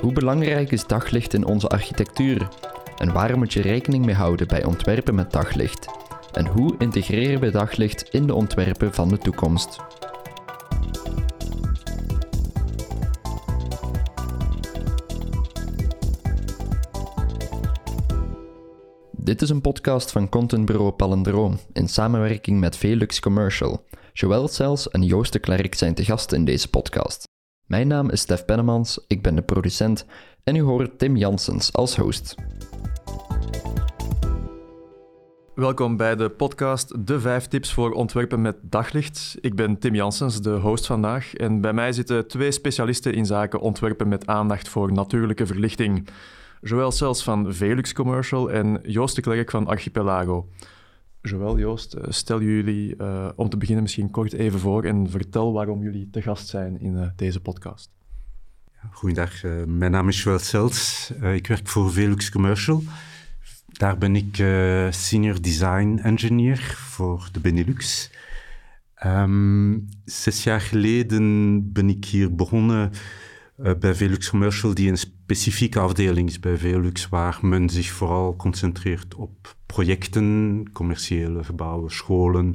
Hoe belangrijk is daglicht in onze architectuur? En waar moet je rekening mee houden bij ontwerpen met daglicht? En hoe integreren we daglicht in de ontwerpen van de toekomst? Dit is een podcast van contentbureau Palendroom in samenwerking met Velux Commercial. Joël Cels en Joost de Klerk zijn te gast in deze podcast. Mijn naam is Stef Pennemans, ik ben de producent en u hoort Tim Janssens als host. Welkom bij de podcast De 5 Tips voor Ontwerpen met Daglicht. Ik ben Tim Janssens, de host vandaag. En bij mij zitten twee specialisten in zaken ontwerpen met aandacht voor natuurlijke verlichting. Joël Cels van Velux Commercial en Joost de Klerk van Archipelago. Joël, Joost, eh, stel jullie uh, om te beginnen misschien kort even voor en vertel waarom jullie te gast zijn in uh, deze podcast. Goedendag, mijn naam is Joël Cels. ik werk voor Velux Commercial. Daar ben ik senior design engineer voor de Benelux. Um, zes jaar geleden ben ik hier begonnen bij Velux Commercial, die een specifieke afdeling is bij Velux, waar men zich vooral concentreert op projecten, commerciële gebouwen, scholen.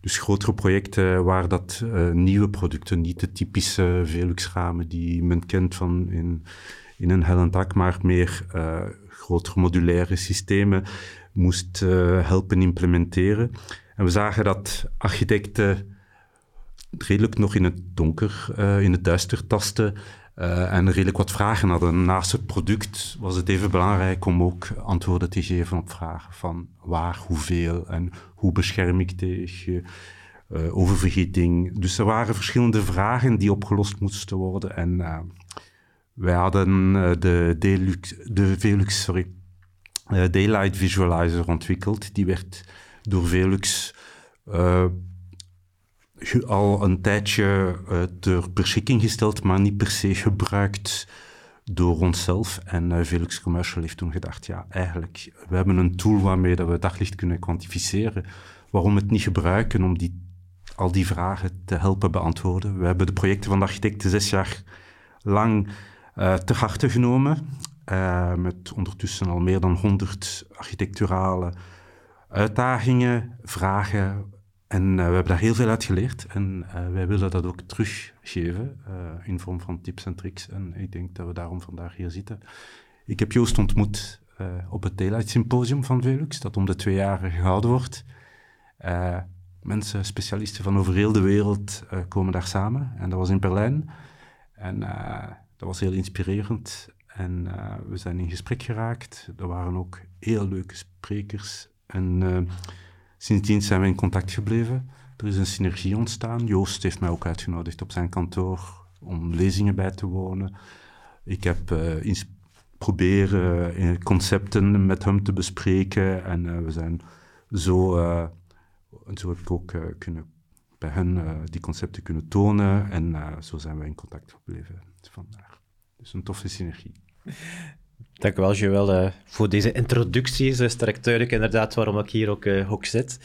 Dus grotere projecten waar dat uh, nieuwe producten, niet de typische Velux-ramen die men kent van in, in een hellend dak, maar meer uh, grotere modulaire systemen moest helpen implementeren. En we zagen dat architecten redelijk nog in het donker, in het duister tasten uh, en redelijk wat vragen hadden. Naast het product was het even belangrijk om ook antwoorden te geven op vragen van waar, hoeveel en hoe bescherm ik tegen uh, oververhieting. Dus er waren verschillende vragen die opgelost moesten worden. En uh, wij hadden de, de Velux, sorry, Daylight Visualizer ontwikkeld. Die werd door Velux al een tijdje uh, ter beschikking gesteld, maar niet per se gebruikt door onszelf. En uh, Commercial heeft toen gedacht, ja, eigenlijk, we hebben een tool waarmee dat we daglicht kunnen kwantificeren. Waarom het niet gebruiken om die, al die vragen te helpen beantwoorden? We hebben de projecten van de architecten zes jaar lang uh, ter harte genomen. met ondertussen al meer dan 100 architecturale uitdagingen, vragen, en uh, we hebben daar heel veel uit geleerd en uh, wij willen dat ook teruggeven uh, in vorm van tips en tricks. En ik denk dat we daarom vandaag hier zitten. Ik heb Joost ontmoet op het Daylight Symposium van Velux, dat om de twee jaar gehouden wordt. mensen, specialisten van over heel de wereld komen daar samen en dat was in Berlijn. En dat was heel inspirerend en we zijn in gesprek geraakt. Er waren ook heel leuke sprekers en Sindsdien zijn we in contact gebleven. Er is een synergie ontstaan. Joost heeft mij ook uitgenodigd op zijn kantoor om lezingen bij te wonen. Ik heb uh, proberen uh, concepten met hem te bespreken en uh, we zijn zo, zo heb ik ook kunnen bij hen die concepten kunnen tonen en zo zijn we in contact gebleven vandaag. Dus een toffe synergie. Dank u wel, Joël, uh, voor deze introductie. Zo is direct duidelijk inderdaad waarom ik hier ook, uh, ook zit.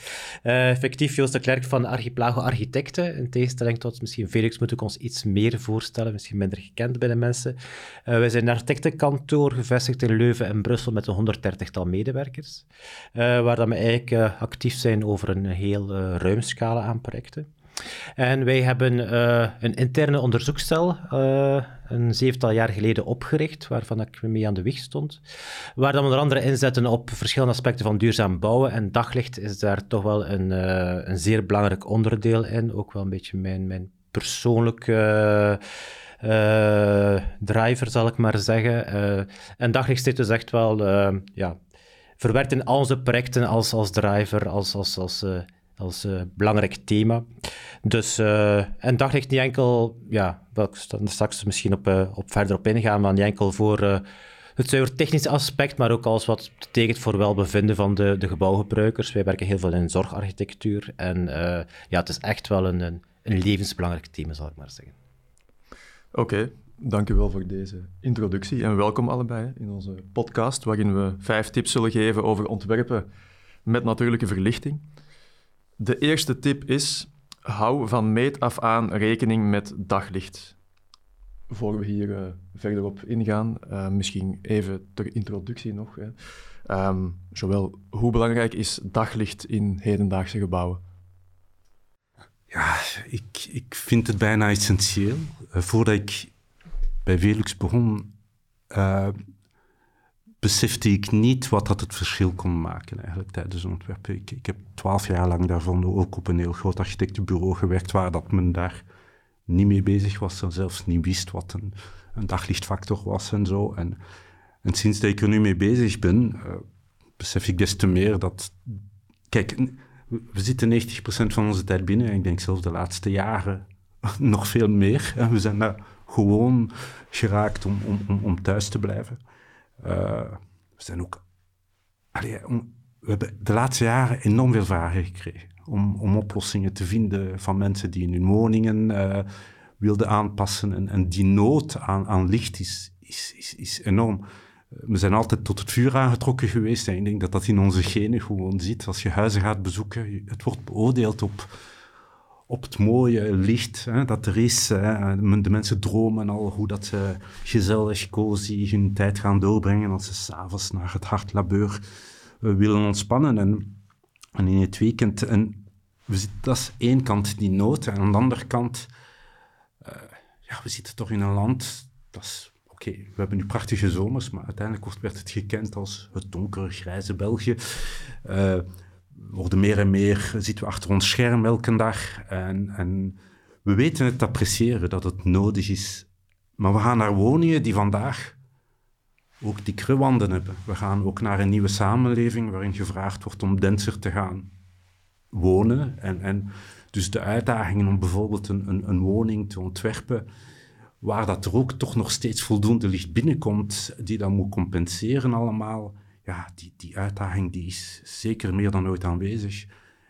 Uh, effectief, Joost de Klerk van Archipelago Architecten. In tegenstelling tot misschien Felix moet ik ons iets meer voorstellen, misschien minder gekend bij de mensen. wij zijn een architectenkantoor gevestigd in Leuven en Brussel met een 130-tal medewerkers, waar dan we eigenlijk actief zijn over een heel ruim scala aan projecten. En wij hebben uh, een interne onderzoekscel uh, een zevental jaar geleden opgericht, waarvan ik mee aan de wieg stond. Waar dan onder andere inzetten op verschillende aspecten van duurzaam bouwen. En daglicht is daar toch wel een, uh, een zeer belangrijk onderdeel in. Ook wel een beetje mijn, mijn persoonlijke. driver, zal ik maar zeggen. en daglicht zit dus echt wel ja, verwerkt in al onze projecten als, als driver, als, als, als als uh, belangrijk thema. Dus, uh, en daglicht niet enkel, ja, wil ik straks misschien op, uh, op verder op ingaan, maar niet enkel voor het zuiver technische aspect, maar ook als wat betekent voor welbevinden van de, de gebouwgebruikers. Wij werken heel veel in zorgarchitectuur en ja, het is echt wel een, een, levensbelangrijk thema, zal ik maar zeggen. Oké, okay. Dank u wel voor deze introductie en welkom allebei in onze podcast, waarin we vijf tips zullen geven over ontwerpen met natuurlijke verlichting. De eerste tip is: hou van meet af aan rekening met daglicht. voor we hier uh, verder op ingaan, uh, misschien even ter introductie nog. Hè. Joël, hoe belangrijk is daglicht in hedendaagse gebouwen? Ja, ik, ik vind het bijna essentieel. Uh, voordat ik bij Velux begon, besefte ik niet wat dat het verschil kon maken eigenlijk tijdens een ontwerp. Ik, ik heb twaalf jaar lang daarvan ook op een heel groot architectenbureau gewerkt, waar dat men daar niet mee bezig was en zelfs niet wist wat een, een daglichtfactor was en zo. En, en sinds dat ik er nu mee bezig ben, uh, besef ik des te meer dat... Kijk, we zitten 90% van onze tijd binnen en ik denk zelfs de laatste jaren nog veel meer. We zijn daar gewoon geraakt om, om, om thuis te blijven. Uh, we zijn ook... We hebben de laatste jaren enorm veel vragen gekregen om, om oplossingen te vinden van mensen die in hun woningen uh, wilden aanpassen. En, die nood aan, aan licht is, is, is, is, enorm. We zijn altijd tot het vuur aangetrokken geweest en ik denk dat dat in onze genen gewoon zit. Als je huizen gaat bezoeken, het wordt beoordeeld op, op het mooie licht hè, dat er is. Hè. De mensen dromen al hoe dat ze gezellig, cozy hun tijd gaan doorbrengen als ze s'avonds naar het hartlabeur uh, willen ontspannen. En en in het weekend, en we dat is één kant die nood. En aan de andere kant, uh, ja, we zitten toch in een land, dat is oké, we hebben nu prachtige zomers, maar uiteindelijk werd het gekend als het donkere, grijze België. Uh, worden meer en meer, zitten we achter ons scherm elke dag. En, en we weten het appreciëren dat het nodig is. Maar we gaan naar woningen die vandaag ook die wanden hebben. We gaan ook naar een nieuwe samenleving waarin gevraagd wordt om denser te gaan wonen. En, en dus de uitdagingen om bijvoorbeeld een, een, een woning te ontwerpen waar dat er ook toch nog steeds voldoende licht binnenkomt, die dat moet compenseren allemaal. Ja, die, die uitdaging die is zeker meer dan ooit aanwezig.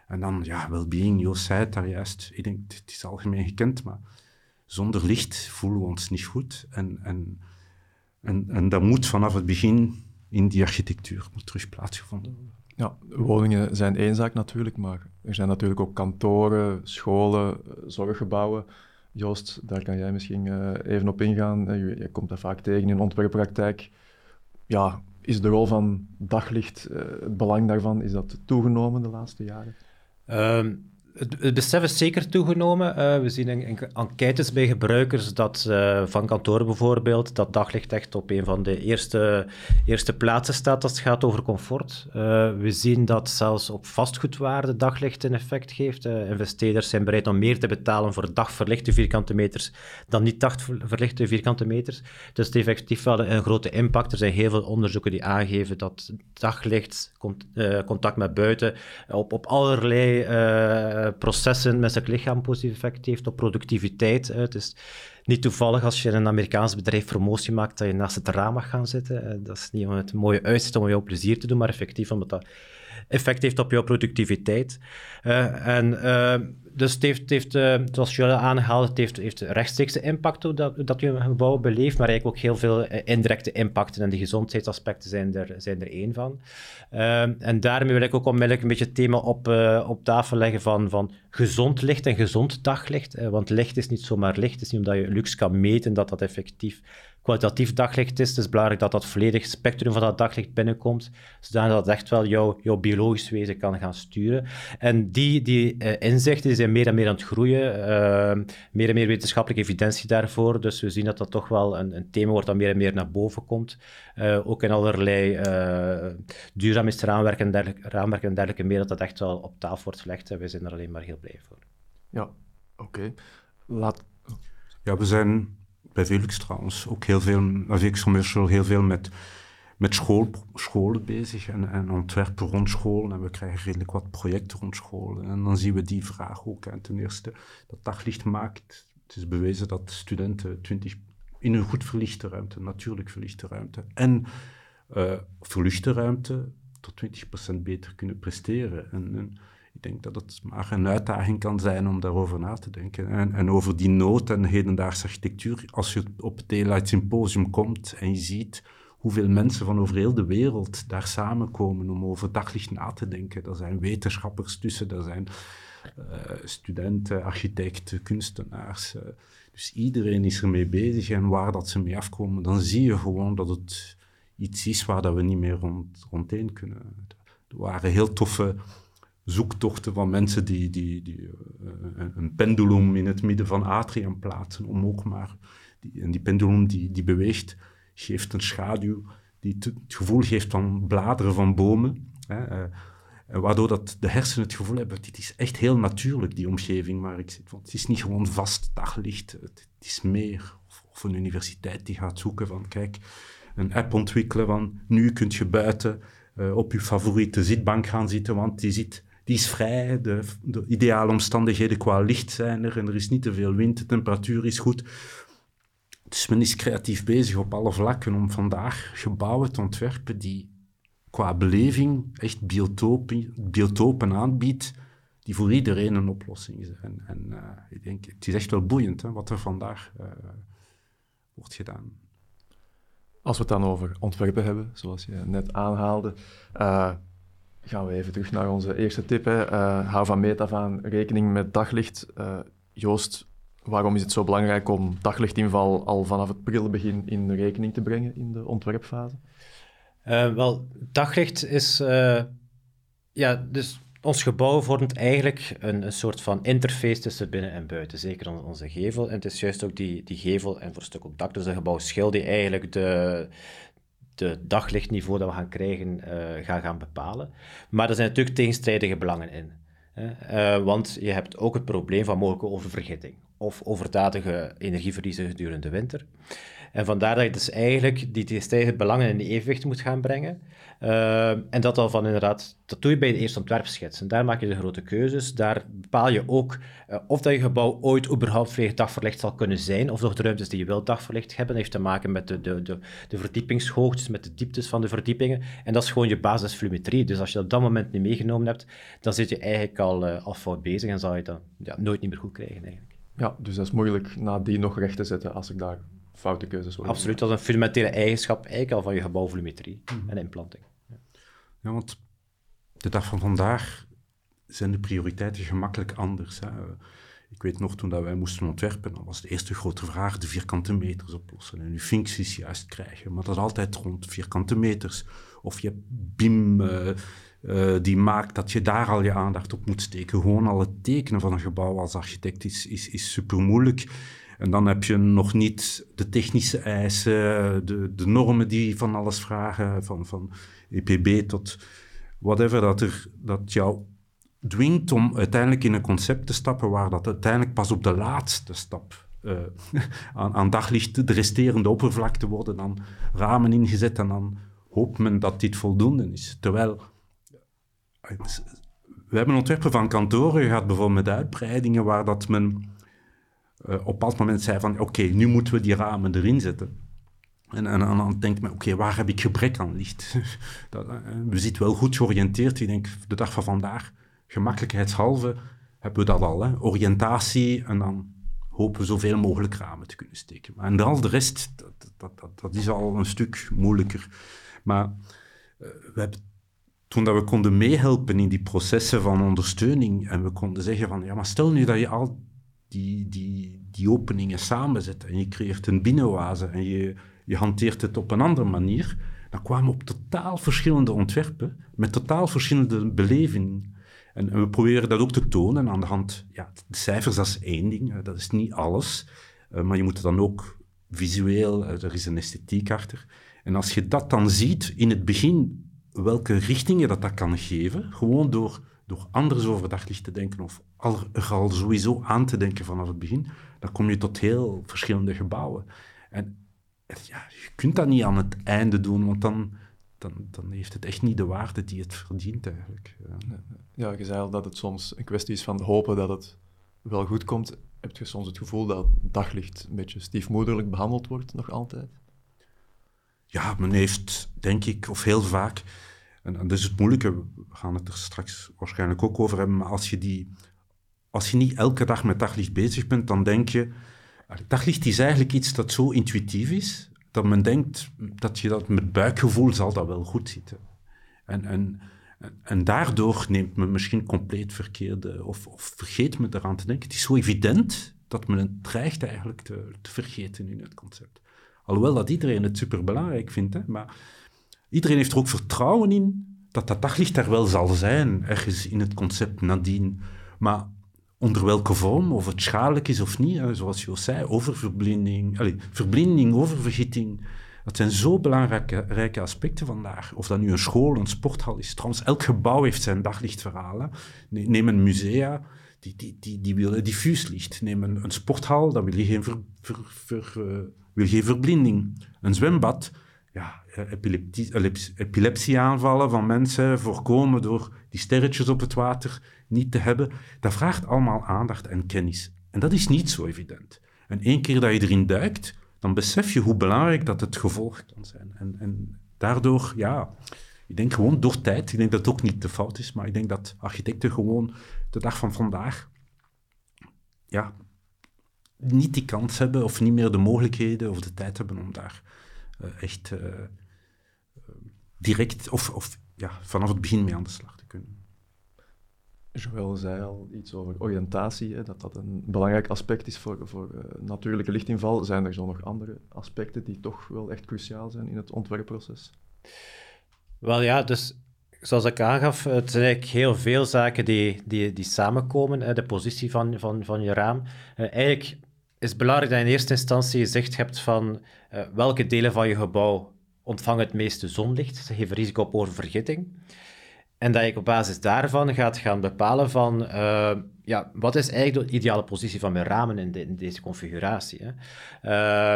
En dan, ja, well-being, Joost zei het daar juist. Ik denk, het is algemeen gekend, maar zonder licht voelen we ons niet goed. En, en en, en dat moet vanaf het begin in die architectuur moet terug plaatsgevonden worden. Ja, woningen zijn één zaak natuurlijk, maar er zijn natuurlijk ook kantoren, scholen, zorggebouwen. Joost, daar kan jij misschien uh, even op ingaan. Uh, je, je, komt dat vaak tegen in ontwerppraktijk. Ja, is de rol van daglicht, uh, het belang daarvan, is dat toegenomen de laatste jaren? Um, het, besef is zeker toegenomen. Uh, we zien in, enquêtes bij gebruikers dat uh, van kantoren bijvoorbeeld, dat daglicht echt op een van de eerste, eerste plaatsen staat als het gaat over comfort. Uh, we zien dat zelfs op vastgoedwaarde daglicht een effect geeft. investeerders zijn bereid om meer te betalen voor dagverlichte vierkante meters dan niet dagverlichte vierkante meters. Dus het heeft effectief wel een, een grote impact. Er zijn heel veel onderzoeken die aangeven dat daglicht, contact met buiten, op, op allerlei eh, processen met zijn lichaam positief effect heeft op productiviteit. Het is niet toevallig als je in een Amerikaans bedrijf promotie maakt dat je naast het raam mag gaan zitten. Dat is niet om het mooie uitzicht om jou plezier te doen, maar effectief omdat dat effect heeft op jouw productiviteit. Uh, en uh, dus het heeft, heeft uh, zoals jullie aangehaald, het heeft, heeft rechtstreeks impact dat, dat je een gebouw beleeft, maar eigenlijk ook heel veel indirecte impacten en de gezondheidsaspecten zijn er, zijn er één van. en daarmee wil ik ook onmiddellijk een beetje het thema op, op tafel leggen van, van gezond licht en gezond daglicht. want licht is niet zomaar licht, het is niet omdat je luxe kan meten dat dat effectief kwalitatief daglicht is. Het is belangrijk dat dat volledig spectrum van dat daglicht binnenkomt, zodat het echt wel jouw, jouw biologisch wezen kan gaan sturen. En die, die uh, inzichten zijn meer en meer aan het groeien, uh, meer en meer wetenschappelijke evidentie daarvoor. Dus we zien dat dat toch wel een, een thema wordt dat meer en meer naar boven komt. Uh, ook in allerlei duurzaamheidsraamwerken en dergelijke, raamwerken en dergelijke meer, dat dat echt wel op tafel wordt gelegd. En we zijn er alleen maar heel blij voor. Ja, oké. Laat... Ja, we zijn bij Velux trouwens ook heel veel, Velux Commercial, heel veel met, met school, scholen bezig en, en ontwerpen rond school. En we krijgen redelijk wat projecten rond school. En dan zien we die vraag ook. En ten eerste, dat daglicht maakt, het is bewezen dat studenten 20, in een goed verlichte ruimte, natuurlijk verlichte ruimte, en uh, verluchte ruimte tot 20% beter kunnen presteren. En, en ik denk dat het maar een uitdaging kan zijn om daarover na te denken. En, en over die nood en hedendaagse architectuur, als je op het Daylight Symposium komt en je ziet hoeveel mensen van over heel de wereld daar samenkomen om over daglicht na te denken. Er zijn wetenschappers tussen, er zijn studenten, architecten, kunstenaars. dus iedereen is ermee bezig en waar dat ze mee afkomen, dan zie je gewoon dat het iets is waar dat we niet meer rond, rondheen kunnen. Er waren heel toffe zoektochten van mensen die, die, die een pendulum in het midden van Atrium plaatsen om ook maar... Die, en die pendulum die, die beweegt, geeft een schaduw die het gevoel geeft van bladeren van bomen. Hè, uh, waardoor dat de hersenen het gevoel hebben, dit is echt heel natuurlijk, die omgeving waar ik zit. Want het is niet gewoon vast daglicht, het, is meer. Of, een universiteit die gaat zoeken van, kijk, een app ontwikkelen van, nu kunt je buiten op je favoriete zitbank gaan zitten, want die, zit, die is vrij, de, de ideale omstandigheden qua licht zijn er en er is niet te veel wind, de temperatuur is goed. Dus men is creatief bezig op alle vlakken om vandaag gebouwen te ontwerpen die qua beleving echt biotopen, biotopen aanbiedt die voor iedereen een oplossing zijn. En uh, ik denk, het is echt wel boeiend hè, wat er vandaag uh, wordt gedaan. Als we het dan over ontwerpen hebben, zoals je net aanhaalde, uh, gaan we even terug naar onze eerste tip. Hè. hou van meet af aan rekening met daglicht. Joost, Waarom is het zo belangrijk om daglichtinval al vanaf het prille begin in rekening te brengen in de ontwerpfase? Uh, wel, daglicht is... Uh, ja, dus ons gebouw vormt eigenlijk een, een, soort van interface tussen binnen en buiten. Zeker onze gevel. En het is juist ook die, die gevel en voor een stuk dak, dus een gebouwschil, die eigenlijk de, de daglichtniveau dat we gaan krijgen, uh, gaan, gaan bepalen. Maar er zijn natuurlijk tegenstrijdige belangen in. Uh, want je hebt ook het probleem van mogelijke oververgitting of overdadige energieverliezen gedurende de winter. En vandaar dat je dus eigenlijk die tegenstrijdige belangen in evenwicht moet gaan brengen. Uh, en dat al van inderdaad, dat doe je bij de eerste ontwerpschets. En daar maak je de grote keuzes. Daar bepaal je ook uh, of dat je gebouw ooit überhaupt volledig dagverlicht zal kunnen zijn, of nog de ruimtes die je wilt dagverlicht hebben. Dat heeft te maken met de, de, de, de verdiepingshoogtes, met de dieptes van de verdiepingen. En dat is gewoon je basisvolumetrie. Dus als je dat op dat moment niet meegenomen hebt, dan zit je eigenlijk al, uh, al fout bezig en zal je dat ja, nooit niet meer goed krijgen eigenlijk. Ja, dus dat is moeilijk nadien nog recht te zetten als ik daar foute keuzes word. Absoluut, dat is een fundamentele eigenschap eigenlijk al van je gebouwvolumetrie mm en implanting. Ja. want de dag van vandaag zijn de prioriteiten gemakkelijk anders. Ik weet nog, toen dat wij moesten ontwerpen, dan was de eerste grote vraag de vierkante meters oplossen en je functies juist krijgen. Maar dat is altijd rond vierkante meters. Of je BIM... Uh, uh, die maakt dat je daar al je aandacht op moet steken. Gewoon al het tekenen van een gebouw als architect is, is, is super moeilijk. En dan heb je nog niet de technische eisen, de, de normen die van alles vragen, van, van EPB tot whatever, dat, er, dat jou dwingt om uiteindelijk in een concept te stappen waar dat uiteindelijk pas op de laatste stap uh, aan, aan daglicht de resterende oppervlakte worden dan ramen ingezet en dan hoopt men dat dit voldoende is. Terwijl we hebben ontwerpen van kantoren gehad, bijvoorbeeld met uitbreidingen, waar dat men uh, op een bepaald moment zei van oké, nu moeten we die ramen erin zetten. En, en, dan denkt men, oké, waar heb ik gebrek aan licht? dat, uh, we zitten wel goed georiënteerd. Ik denk, de dag van vandaag, gemakkelijkheidshalve, hebben we dat al. Hè? Oriëntatie en dan hopen we zoveel mogelijk ramen te kunnen steken. En al de rest, dat, dat, dat, dat is al een stuk moeilijker. Maar uh, we hebben toen dat we konden meehelpen in die processen van ondersteuning en we konden zeggen van, ja, maar stel nu dat je al die, die, die openingen samenzet en je creëert een binnenwaze en je, je hanteert het op een andere manier, dan kwamen we op totaal verschillende ontwerpen met totaal verschillende belevingen. En, we proberen dat ook te tonen aan de hand, ja, de cijfers dat is één ding, dat is niet alles, uh, maar je moet het dan ook visueel, uh, er is een esthetiek achter. En als je dat dan ziet in het begin welke richtingen dat, dat kan geven, gewoon door, door anders over te denken of al, er al sowieso aan te denken vanaf het begin, dan kom je tot heel verschillende gebouwen. En ja, je kunt dat niet aan het einde doen, want dan, dan, dan heeft het echt niet de waarde die het verdient eigenlijk. Ja, ja je zei al dat het soms een kwestie is van hopen dat het wel goed komt. Heb je soms het gevoel dat daglicht een beetje stiefmoederlijk behandeld wordt, nog altijd? ja, men heeft, denk ik, of heel vaak, en, dat is het moeilijke, we gaan het er straks waarschijnlijk ook over hebben, maar als je, die, als je niet elke dag met daglicht bezig bent, dan denk je, daglicht is eigenlijk iets dat zo intuïtief is, dat men denkt dat je dat met buikgevoel zal dat wel goed zitten. En, en, En, daardoor neemt men misschien compleet verkeerde, of, of, vergeet men eraan te denken. Het is zo evident dat men het dreigt eigenlijk te, te vergeten in het concept. Alhoewel dat iedereen het superbelangrijk vindt, hè, maar iedereen heeft er ook vertrouwen in dat dat daglicht er wel zal zijn, ergens in het concept nadien. Maar onder welke vorm, of het schadelijk is of niet, zoals je al zei, oververblinding, allez, verblinding, oververgitting, dat zijn zo belangrijke aspecten vandaag. Of dat nu een school, een sporthal is. Trouwens, elk gebouw heeft zijn daglichtverhalen. Neem een musea, die, die, die, die willen diffuus licht. Neem een, een sporthal, dan wil je geen, ver, ver, ver, uh, wil geen verblinding. Een zwembad, ja, epilepsieaanvallen van mensen voorkomen door die sterretjes op het water niet te hebben. Dat vraagt allemaal aandacht en kennis. En dat is niet zo evident. En één keer dat je erin duikt, dan besef je hoe belangrijk dat het gevolg kan zijn. En, en daardoor, ja, ik denk gewoon door tijd, ik denk dat het ook niet de fout is, maar ik denk dat architecten gewoon de dag van vandaag, ja, niet die kans hebben of niet meer de mogelijkheden of de tijd hebben om daar uh, echt uh, direct of, of ja, vanaf het begin mee aan de slag te kunnen. Joël zei al iets over oriëntatie, hè, dat dat een belangrijk aspect is voor, voor uh, natuurlijke lichtinval. Zijn er zo nog andere aspecten die toch wel echt cruciaal zijn in het ontwerpproces? Wel ja, dus zoals ik aangaf, het zijn eigenlijk heel veel zaken die, die, die samenkomen. Hè, de positie van, van, van je raam. Uh, eigenlijk is het belangrijk dat je in eerste instantie zicht hebt van uh, welke delen van je gebouw ontvangen het meeste zonlicht. Ze geven risico op oververgitting. En dat je op basis daarvan gaat gaan bepalen van, uh, ja, wat is eigenlijk de ideale positie van mijn ramen in, deze configuratie. Hè?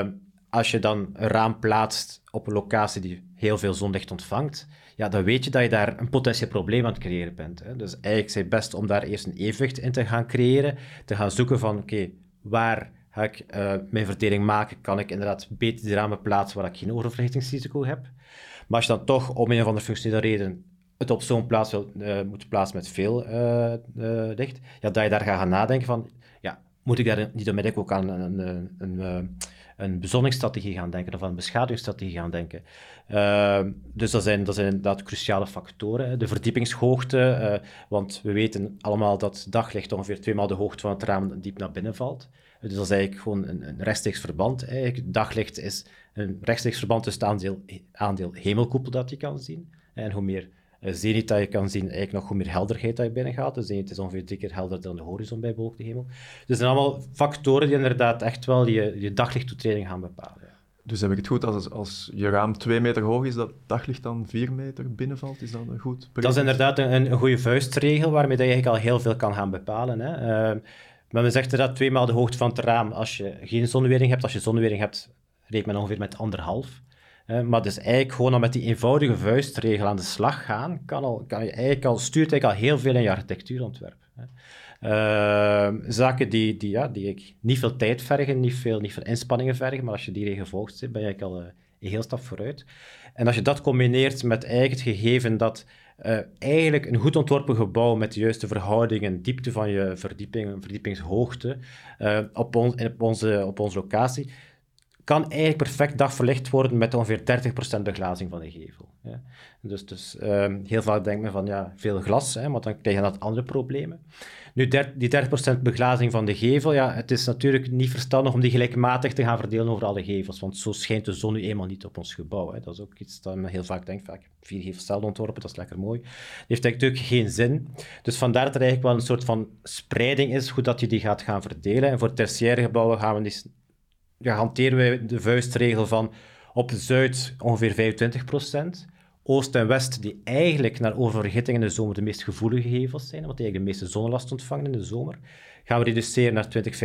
Uh, als je dan een raam plaatst op een locatie die heel veel zonlicht ontvangt, ja, dan weet je dat je daar een potentieel probleem aan het creëren bent. Hè? Dus eigenlijk is het best om daar eerst een evenwicht in te gaan creëren, te gaan zoeken van, oké, waar ga ik uh, mijn verdeling maken? Kan ik inderdaad beter die ramen plaatsen waar ik geen oververlichtingsrisico heb? Maar als je dan toch om een of andere functionele reden het op zo'n plaats wil, uh, moet plaatsen met veel licht, ja, dat je daar gaat gaan nadenken van, ja, moet ik daar niet onmiddellijk ook aan een, een, een, bezonningsstrategie gaan denken of aan een beschaduwingsstrategie gaan denken. dus dat zijn, dat zijn inderdaad cruciale factoren. De verdiepingshoogte, want we weten allemaal dat daglicht ongeveer tweemaal de hoogte van het raam diep naar binnen valt. Dus dat is eigenlijk gewoon een, een rechtstreeks verband. Eigenlijk. Daglicht is een rechtstreeks verband tussen het aandeel, aandeel hemelkoepel dat je kan zien. En hoe meer uh, zenit dat je kan zien, eigenlijk nog hoe meer helderheid dat je binnengaat. De zenit is ongeveer drie keer helderder dan de horizon bij bewolkte hemel. Dus het zijn allemaal factoren die inderdaad echt wel je, je daglichttoetreding gaan bepalen. Dus heb ik het goed, als, als je raam twee meter hoog is, dat daglicht dan vier meter binnenvalt? Is dat een goed Dat is inderdaad een, een goede vuistregel, waarmee dat je eigenlijk al heel veel kan gaan bepalen. Hè. Uh, maar men zegt dat tweemaal de hoogte van het raam, als je geen zonnewering hebt, als je zonnewering hebt, rekent men ongeveer met anderhalf. Uh, maar dus eigenlijk gewoon al met die eenvoudige vuistregel aan de slag gaan, kan, al, kan je eigenlijk al, stuurt eigenlijk al heel veel in je architectuurontwerp. Uh, zaken die, die, ja, die niet veel tijd vergen, niet veel, niet veel inspanningen vergen, maar als je die regel volgt, ben je eigenlijk al uh, een heel stap vooruit. En als je dat combineert met eigenlijk het gegeven dat uh, eigenlijk een goed ontworpen gebouw met de juiste verhoudingen, diepte van je verdieping, verdiepingshoogte uh, op, op, onze, op onze locatie, kan eigenlijk perfect dagverlicht worden met ongeveer 30% beglazing van de gevel. Ja. Dus, dus um, heel vaak denkt men van ja, veel glas, hè, want dan krijg je dat andere problemen. Nu, die 30% beglazing van de gevel, ja, het is natuurlijk niet verstandig om die gelijkmatig te gaan verdelen over alle gevels, want zo schijnt de zon nu eenmaal niet op ons gebouw. Hè. Dat is ook iets dat men heel vaak denkt, vaak vier gevels ontworpen, dat is lekker mooi. Dat heeft natuurlijk geen zin. Dus vandaar dat er eigenlijk wel een soort van spreiding is, hoe dat je die gaat gaan verdelen. En voor tertiaire gebouwen gaan we die ja, hanteren wij de vuistregel van op Zuid ongeveer 25%. Oost en West, die eigenlijk naar oververhitting in de zomer de meest gevoelige gevels zijn, want die eigenlijk de meeste zonnelast ontvangen in de zomer, gaan we reduceren naar 20,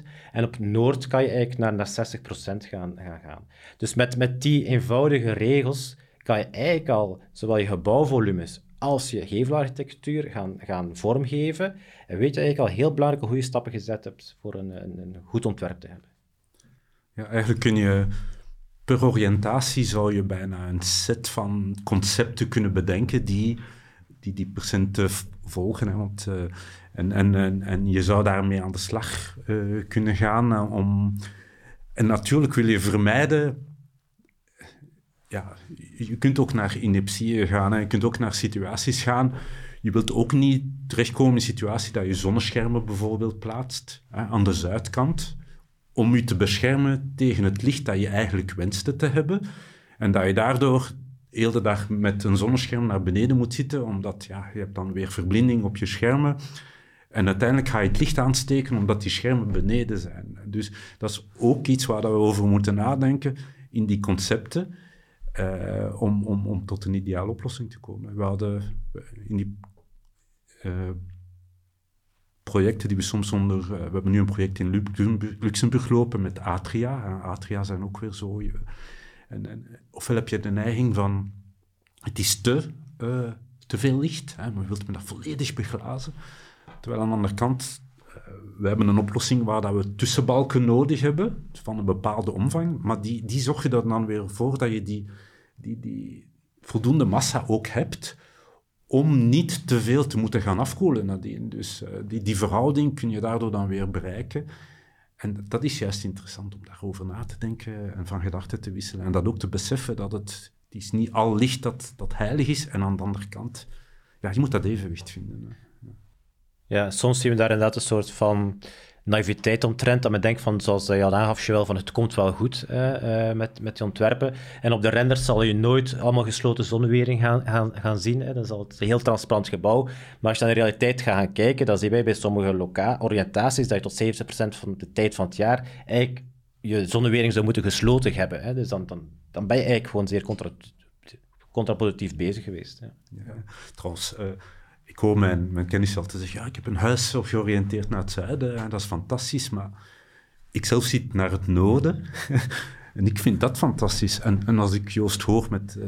25% En op Noord kan je eigenlijk naar, naar 60 gaan, gaan, gaan. Dus met, met die eenvoudige regels kan je eigenlijk al zowel je gebouwvolumes als je gevelarchitectuur gaan, gaan vormgeven. En weet je eigenlijk al heel belangrijke goede stappen gezet hebt voor een, een goed ontwerp te hebben. Ja, eigenlijk kun je per oriëntatie zou je bijna een set van concepten kunnen bedenken die die, die percenten volgen. Hè, want, uh, en, en, en, en, je zou daarmee aan de slag uh, kunnen gaan. Uh, om, en natuurlijk wil je vermijden ja, je kunt ook naar ineptieën gaan, hè. je kunt ook naar situaties gaan. Je wilt ook niet terechtkomen in een situatie dat je zonneschermen bijvoorbeeld plaatst hè, aan de zuidkant, om je te beschermen tegen het licht dat je eigenlijk wenste te hebben. En dat je daardoor heel de dag met een zonnescherm naar beneden moet zitten, omdat ja, je hebt dan weer verblinding op je schermen. En uiteindelijk ga je het licht aansteken omdat die schermen beneden zijn. Dus dat is ook iets waar we over moeten nadenken in die concepten. Uh, om, om, om tot een ideale oplossing te komen. We hadden in die uh, projecten die we soms onder... Uh, we hebben nu een project in Luxemburg lopen met Atria. Atria zijn ook weer zo... En, en, ofwel heb je de neiging van... Het is te, te veel licht. Hè, maar je wilt me dat volledig beglazen. Terwijl aan de andere kant we hebben een oplossing waar dat we tussenbalken nodig hebben, van een bepaalde omvang, maar die, die zorg je er dan weer voor dat je die, die, die voldoende massa ook hebt om niet te veel te moeten gaan afkoelen nadien. Dus uh, die, die verhouding kun je daardoor dan weer bereiken. En dat is juist interessant om daarover na te denken en van gedachten te wisselen. En dat ook te beseffen dat het, het is niet al licht dat, dat heilig is. En aan de andere kant, ja, je moet dat evenwicht vinden. Ja, soms zien we daar inderdaad een soort van naïviteit omtrent, dat men denkt van, zoals je al aangaf, wel, van het komt wel goed uh, met, met die ontwerpen. En op de renders zal je nooit allemaal gesloten zonnewering gaan, gaan, gaan zien. Hè. Dan zal het een heel transparant gebouw. Maar als je naar de realiteit gaat gaan kijken, dan zien wij bij sommige oriëntaties dat je tot 70% van de tijd van het jaar eigenlijk je zonnewering zou moeten gesloten hebben. Hè. Dus dan, dan, dan ben je eigenlijk gewoon zeer contra contraproductief bezig geweest. Hè. Ja, trouwens... Uh ik hoor mijn, kennis altijd zeggen, ja, ik heb een huis georiënteerd naar het zuiden, en dat is fantastisch, maar ik zelf zit naar het noorden en ik vind dat fantastisch. En, en als ik Joost hoor met 60%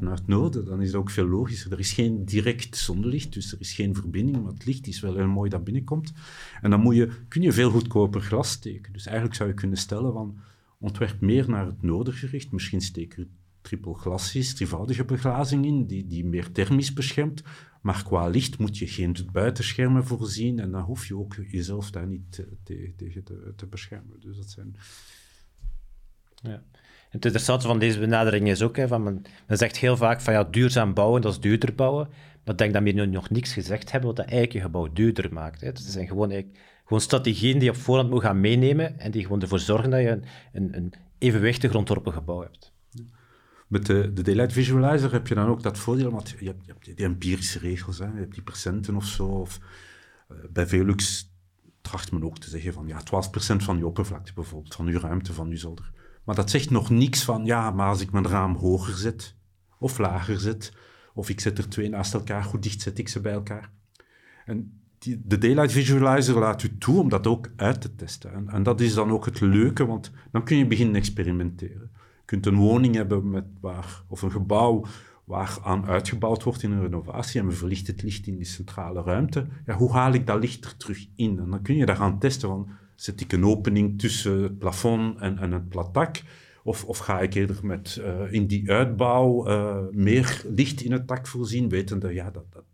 naar het noorden, dan is dat ook veel logischer. Er is geen direct zonlicht, dus er is geen verbinding, maar het licht is wel heel mooi dat binnenkomt. En dan moet je, kun je veel goedkoper glas steken. Dus eigenlijk zou je kunnen stellen van, ontwerp meer naar het noorden gericht, misschien steek er triple glas is, drievoudige beglazing in, die, die meer thermisch beschermt, maar qua licht moet je geen buitenschermen voorzien en dan hoef je ook jezelf daar niet tegen te, te, beschermen. Dus dat zijn... Ja. Het interessante van deze benadering is ook, hè, van men, zegt heel vaak van ja, duurzaam bouwen, dat is duurder bouwen. Maar ik denk dat we nu nog niks gezegd hebben wat dat eigenlijk gebouw duurder maakt. Het zijn gewoon, gewoon strategieën die je op voorhand moet gaan meenemen en die gewoon ervoor zorgen dat je een, een, een evenwichtig ontworpen gebouw hebt. Met de, de Daylight Visualizer heb je dan ook dat voordeel, want je hebt, je die empirische regels, hè, je hebt die procenten of zo. Of, uh, bij Velux tracht men ook te zeggen van ja, 12% van je oppervlakte bijvoorbeeld, van je ruimte, van je zolder. Maar dat zegt nog niks van ja, maar als ik mijn raam hoger zet of lager zet, of ik zet er twee naast elkaar, hoe dicht zet ik ze bij elkaar? En die, de Daylight Visualizer laat u toe om dat ook uit te testen. En, en dat is dan ook het leuke, want dan kun je beginnen experimenteren kunt een woning hebben met waar, of een gebouw waar aan uitgebouwd wordt in een renovatie en we verlichten het licht in die centrale ruimte. Hoe haal ik dat licht er terug in? En dan kun je daar gaan testen van, zet ik een opening tussen het plafond en, en het platak? Of, of ga ik eerder met uh, in die uitbouw uh, meer licht in het dak voorzien, wetende, ja, dat, dat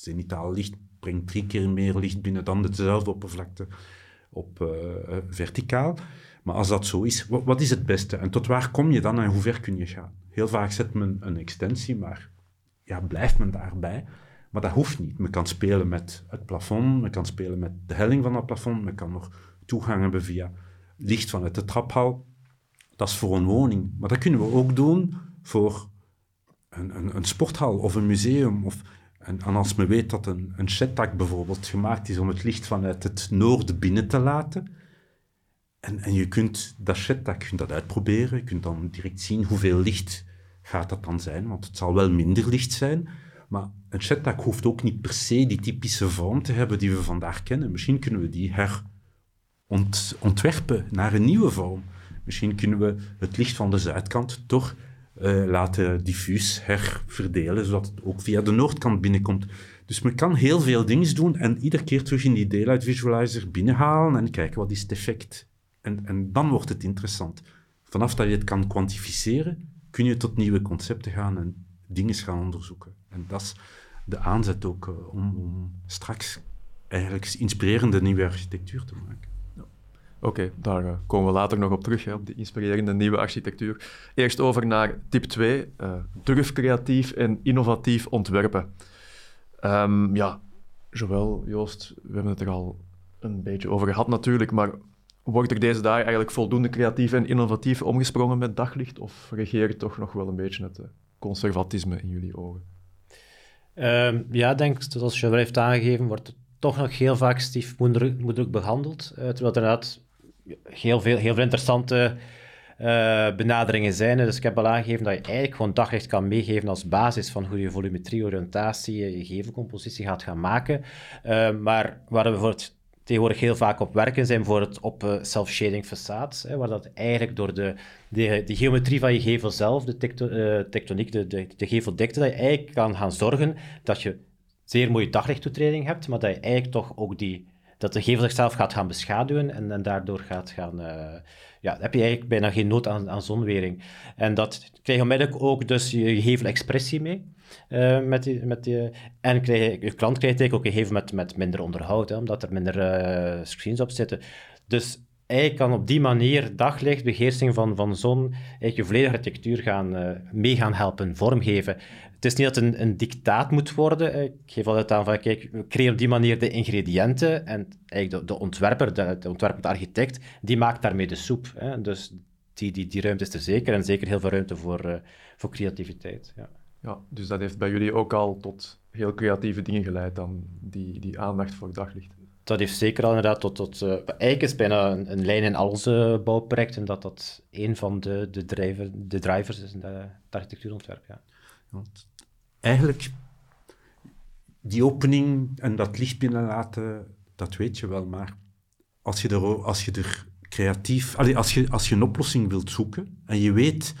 zenitaal licht brengt drie keer meer licht binnen dan dezelfde oppervlakte op uh, verticaal. Maar als dat zo is, wat, is het beste? En tot waar kom je dan en hoe ver kun je gaan? Heel vaak zet men een extensie, maar ja, blijft men daarbij? Maar dat hoeft niet. Men kan spelen met het plafond, men kan spelen met de helling van het plafond, men kan nog toegang hebben via licht vanuit de traphal. Dat is voor een woning. Maar dat kunnen we ook doen voor een, een, een sporthal of een museum. Of, en, als men weet dat een, een bijvoorbeeld gemaakt is om het licht vanuit het noorden binnen te laten, en, en je kunt dat sheddak kunt dat uitproberen. Je kunt dan direct zien hoeveel licht gaat dat dan zijn, want het zal wel minder licht zijn. Maar een sheddak hoeft ook niet per se die typische vorm te hebben die we vandaag kennen. Misschien kunnen we die herontwerpen naar een nieuwe vorm. Misschien kunnen we het licht van de zuidkant toch uh, laten diffuus herverdelen, zodat het ook via de noordkant binnenkomt. Dus men kan heel veel dingen doen en iedere keer terug in die daylight visualizer binnenhalen en kijken wat is het effect en, en dan wordt het interessant. Vanaf dat je het kan kwantificeren, kun je tot nieuwe concepten gaan en dingen gaan onderzoeken. En dat is de aanzet ook uh, om, om, straks eigenlijk inspirerende nieuwe architectuur te maken. Ja. Oké, daar eh, komen we later nog op terug, hè, op die inspirerende nieuwe architectuur. Eerst over naar tip 2, uh, durf creatief en innovatief ontwerpen. Um, ja, Joël, Joost, we hebben het er al een beetje over gehad natuurlijk, maar wordt er deze dagen eigenlijk voldoende creatief en innovatief omgesprongen met daglicht, of regeert toch nog wel een beetje het eh, conservatisme in jullie ogen? Um, ja, denk, zoals Joël heeft aangegeven, wordt het toch nog heel vaak stiefmoederlijk behandeld, uh, terwijl er inderdaad heel veel, heel interessante uh, benaderingen zijn. Dus ik heb al aangegeven dat je eigenlijk gewoon daglicht kan meegeven als basis van hoe je volumetrie, oriëntatie, je gevelcompositie gaat gaan maken. Uh, maar waar we bijvoorbeeld tegenwoordig heel vaak op werken, zijn bijvoorbeeld op uh, self-shading façades, hè, waar dat eigenlijk door de, de, de, geometrie van je gevel zelf, de tekto, tectoniek, de, de, de geveldikte, dat je eigenlijk kan gaan zorgen dat je zeer mooie daglichttoetreding hebt, maar dat je eigenlijk toch ook die dat de gevel zichzelf gaat gaan beschaduwen en, en daardoor gaat gaan... Uh, ja, heb je eigenlijk bijna geen nood aan, aan zonwering. En dat krijg je onmiddellijk ook dus je gevelexpressie mee. Uh, met die, met die, en krijg je, klant krijgt eigenlijk ook een gevel met, met minder onderhoud, hè, omdat er minder uh, screens op zitten. Dus eigenlijk kan op die manier daglicht, beheersing van, van zon, eigenlijk je volledige architectuur gaan, uh, mee gaan helpen vormgeven. Het is niet dat het een, een dictaat moet worden. Ik geef altijd aan van, kijk, we creëren op die manier de ingrediënten en eigenlijk de, de ontwerper, de, de de architect, die maakt daarmee de soep. Hè. Dus die, die, die ruimte is er zeker en zeker heel veel ruimte voor, voor creativiteit. Ja. Ja, dus dat heeft bij jullie ook al tot heel creatieve dingen geleid dan, die, die aandacht voor daglicht dat heeft zeker al inderdaad tot... tot uh, eigenlijk is bijna een, een, lijn in al onze bouwprojecten dat dat een van de, de, driver, de drivers is in de, architectuurontwerp. Ja. Want eigenlijk, die opening en dat licht binnenlaten, dat weet je wel, maar als je er, als je er creatief... Allee, als, je, als je een oplossing wilt zoeken en je weet...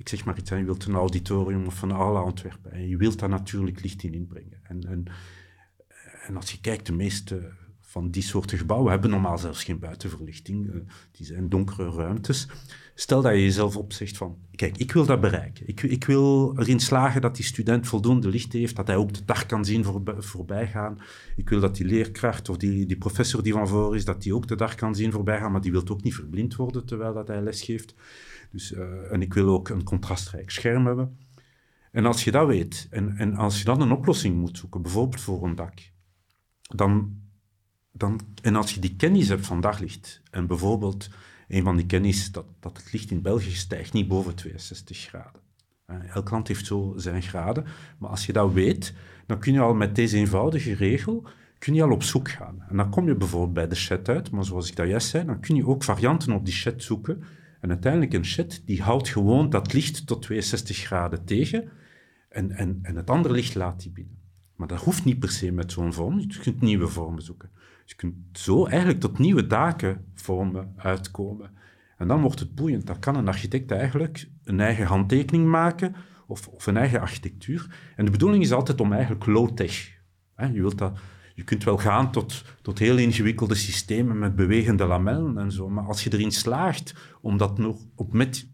Ik zeg maar iets, je wilt een auditorium of een aula ontwerpen en je wilt daar natuurlijk licht in inbrengen. En, en, als je kijkt, de meeste van die soorten gebouwen hebben normaal zelfs geen buitenverlichting. Uh, die zijn donkere ruimtes. Stel dat je jezelf opzegt van, kijk, ik wil dat bereiken. Ik, ik, wil erin slagen dat die student voldoende licht heeft, dat hij ook de dag kan zien voor, voorbij gaan. Ik wil dat die leerkracht of die, die professor die van voor is, dat die ook de dag kan zien voorbij gaan, maar die wil ook niet verblind worden terwijl dat hij lesgeeft. Dus, uh, en ik wil ook een contrastrijk scherm hebben. En als je dat weet, en, en als je dan een oplossing moet zoeken, bijvoorbeeld voor een dak, dan dan, en als je die kennis hebt van daglicht, en bijvoorbeeld een van die kennis dat, dat het licht in België stijgt niet boven 62 graden. Elk land heeft zo zijn graden, maar als je dat weet, dan kun je al met deze eenvoudige regel kun je al op zoek gaan. En dan kom je bijvoorbeeld bij de chat uit, maar zoals ik dat juist zei, dan kun je ook varianten op die chat zoeken. En uiteindelijk een chat die houdt gewoon dat licht tot 62 graden tegen en, en, en het andere licht laat die binnen. Maar dat hoeft niet per se met zo'n vorm. Je kunt nieuwe vormen zoeken. Je kunt zo eigenlijk tot nieuwe daken vormen uitkomen. En dan wordt het boeiend. Dan kan een architect eigenlijk een eigen handtekening maken of, of een eigen architectuur. En de bedoeling is altijd om eigenlijk low-tech. Je, wilt dat, je kunt wel gaan tot, tot heel ingewikkelde systemen met bewegende lamellen en zo. Maar als je erin slaagt om dat nog op met...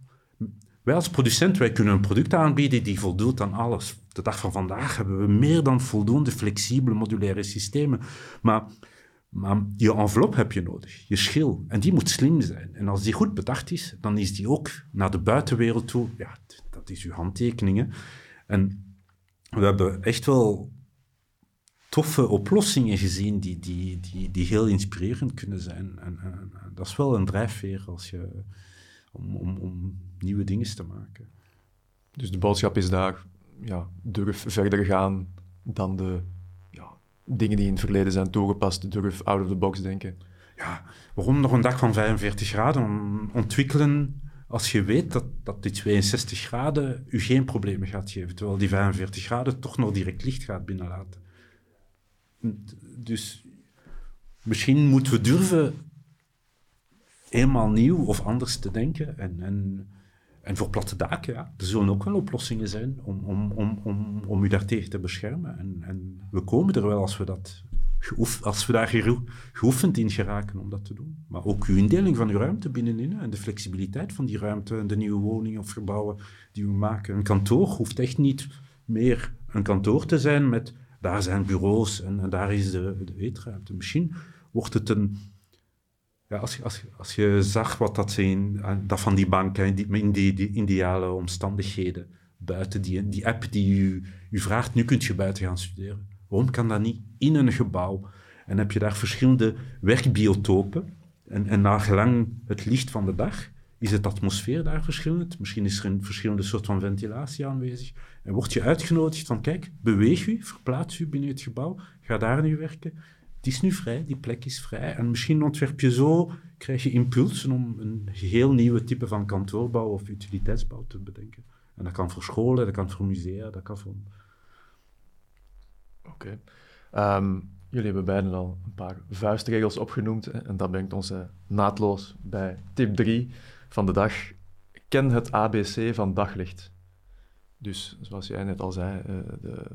Wij als producent wij kunnen een product aanbieden die voldoet aan alles. De dag van vandaag hebben we meer dan voldoende flexibele modulaire systemen. Maar maar je envelop heb je nodig, je schil. En die moet slim zijn. En als die goed bedacht is, dan is die ook naar de buitenwereld toe. Ja, dat is uw handtekeningen. En we hebben echt wel toffe oplossingen gezien die, die, die, die heel inspirerend kunnen zijn. En, en, dat is wel een drijfveer als je, om, om, om nieuwe dingen te maken. Dus de boodschap is daar, ja, durf verder gaan dan de dingen die in het verleden zijn toegepast, durf out of the box denken. Ja, waarom nog een dag van 45 graden ontwikkelen als je weet dat, dat die 62 graden u geen problemen gaat geven, terwijl die 45 graden toch nog direct licht gaat binnenlaten. Dus misschien moeten we durven helemaal nieuw of anders te denken en, en en voor platte daken, ja, er zullen ook wel oplossingen zijn om, om, om, om, om u daartegen te beschermen. En, en we komen er wel als we, dat geoef, als we daar geoefend in geraken om dat te doen. Maar ook uw indeling van uw ruimte binnenin en de flexibiliteit van die ruimte en de nieuwe woningen of gebouwen die we maken. Een kantoor hoeft echt niet meer een kantoor te zijn met daar zijn bureaus en, daar is de, de eetruimte. Misschien wordt het een ja, als, je, als, als je zag wat dat zijn, dat van die bank, in die, in die, die ideale omstandigheden, buiten die, die app die u, u vraagt, nu kunt je buiten gaan studeren. Waarom kan dat niet in een gebouw? En heb je daar verschillende werkbiotopen. En, en naar gelang het licht van de dag is het atmosfeer daar verschillend. Misschien is er een verschillende soort van ventilatie aanwezig. En word je uitgenodigd van, kijk, beweeg u, verplaats u binnen het gebouw, ga daar nu werken. Het is nu vrij, die plek is vrij. En misschien ontwerp je zo, krijg je impulsen om een heel nieuwe type van kantoorbouw of utiliteitsbouw te bedenken. En dat kan voor scholen, dat kan voor musea, dat kan voor... Oké. Ehm, jullie hebben beiden al een paar vuistregels opgenoemd. En dat brengt ons naadloos bij tip 3 van de dag. Ken het ABC van daglicht. Dus, zoals jij net al zei, uh, de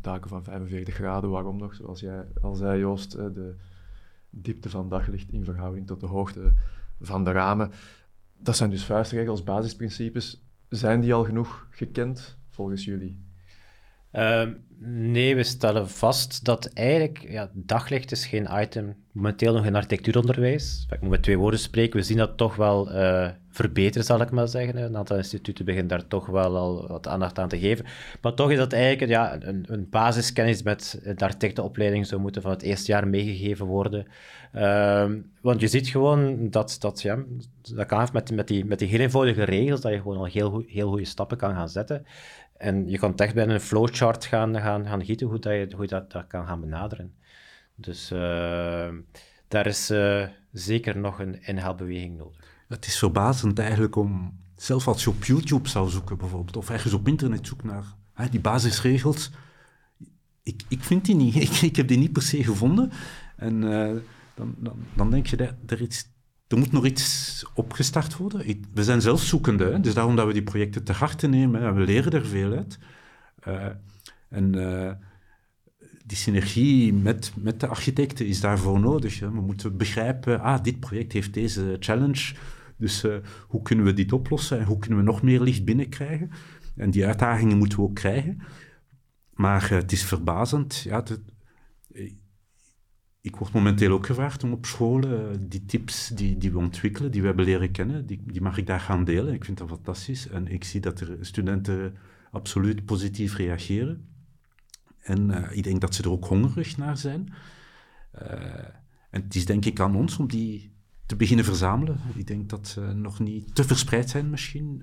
daken van 45 graden, waarom nog? Zoals jij al zei, Joost, uh, de diepte van daglicht in verhouding tot de hoogte van de ramen. Dat zijn dus vuistregels, basisprincipes. Zijn die al genoeg gekend volgens jullie? Uh, nee, we stellen vast dat eigenlijk ja, daglicht is geen item momenteel nog in architectuuronderwijs. Ik moet met twee woorden spreken. We zien dat toch wel uh, verbeteren, zal ik maar zeggen. Een aantal instituten beginnen daar toch wel al wat aandacht aan te geven. Maar toch is dat eigenlijk ja, een, een basiskennis met de architectenopleiding zou moeten van het eerste jaar meegegeven worden. Uh, want je ziet gewoon dat, dat, ja, dat kan met, met, die, met die heel eenvoudige regels, dat je gewoon al heel, heel goede stappen kan gaan zetten. En je kan echt bij een flowchart gaan, gaan, gaan gieten hoe, dat je, hoe dat, dat kan gaan benaderen. Dus uh, daar is uh, zeker nog een inhaalbeweging nodig. Het is verbazend eigenlijk om, zelfs als je op YouTube zou zoeken bijvoorbeeld, of ergens op internet zoekt naar hè, die basisregels, ik, ik vind die niet. Ik, ik heb die niet per se gevonden. En uh, dan, dan, dan denk je, dat er iets er moet nog iets opgestart worden. we zijn zelfzoekende, hè? dus daarom dat we die projecten te harte nemen. We leren er veel uit. Uh, en uh, die synergie met, met de architecten is daarvoor nodig. Hè? We moeten begrijpen, ah, dit project heeft deze challenge, dus uh, hoe kunnen we dit oplossen en hoe kunnen we nog meer licht binnenkrijgen? En die uitdagingen moeten we ook krijgen. Maar het is verbazend. Ja, de, ik word momenteel ook gevraagd om op scholen eh, die tips die, die we ontwikkelen, die we hebben leren kennen, die, die mag ik daar gaan delen. Ik vind dat fantastisch. En ik zie dat er studenten absoluut positief reageren. En uh, ik denk dat ze er ook hongerig naar zijn. Uh, en het is denk ik aan ons om die te beginnen verzamelen. Ik denk dat ze nog niet te verspreid zijn misschien.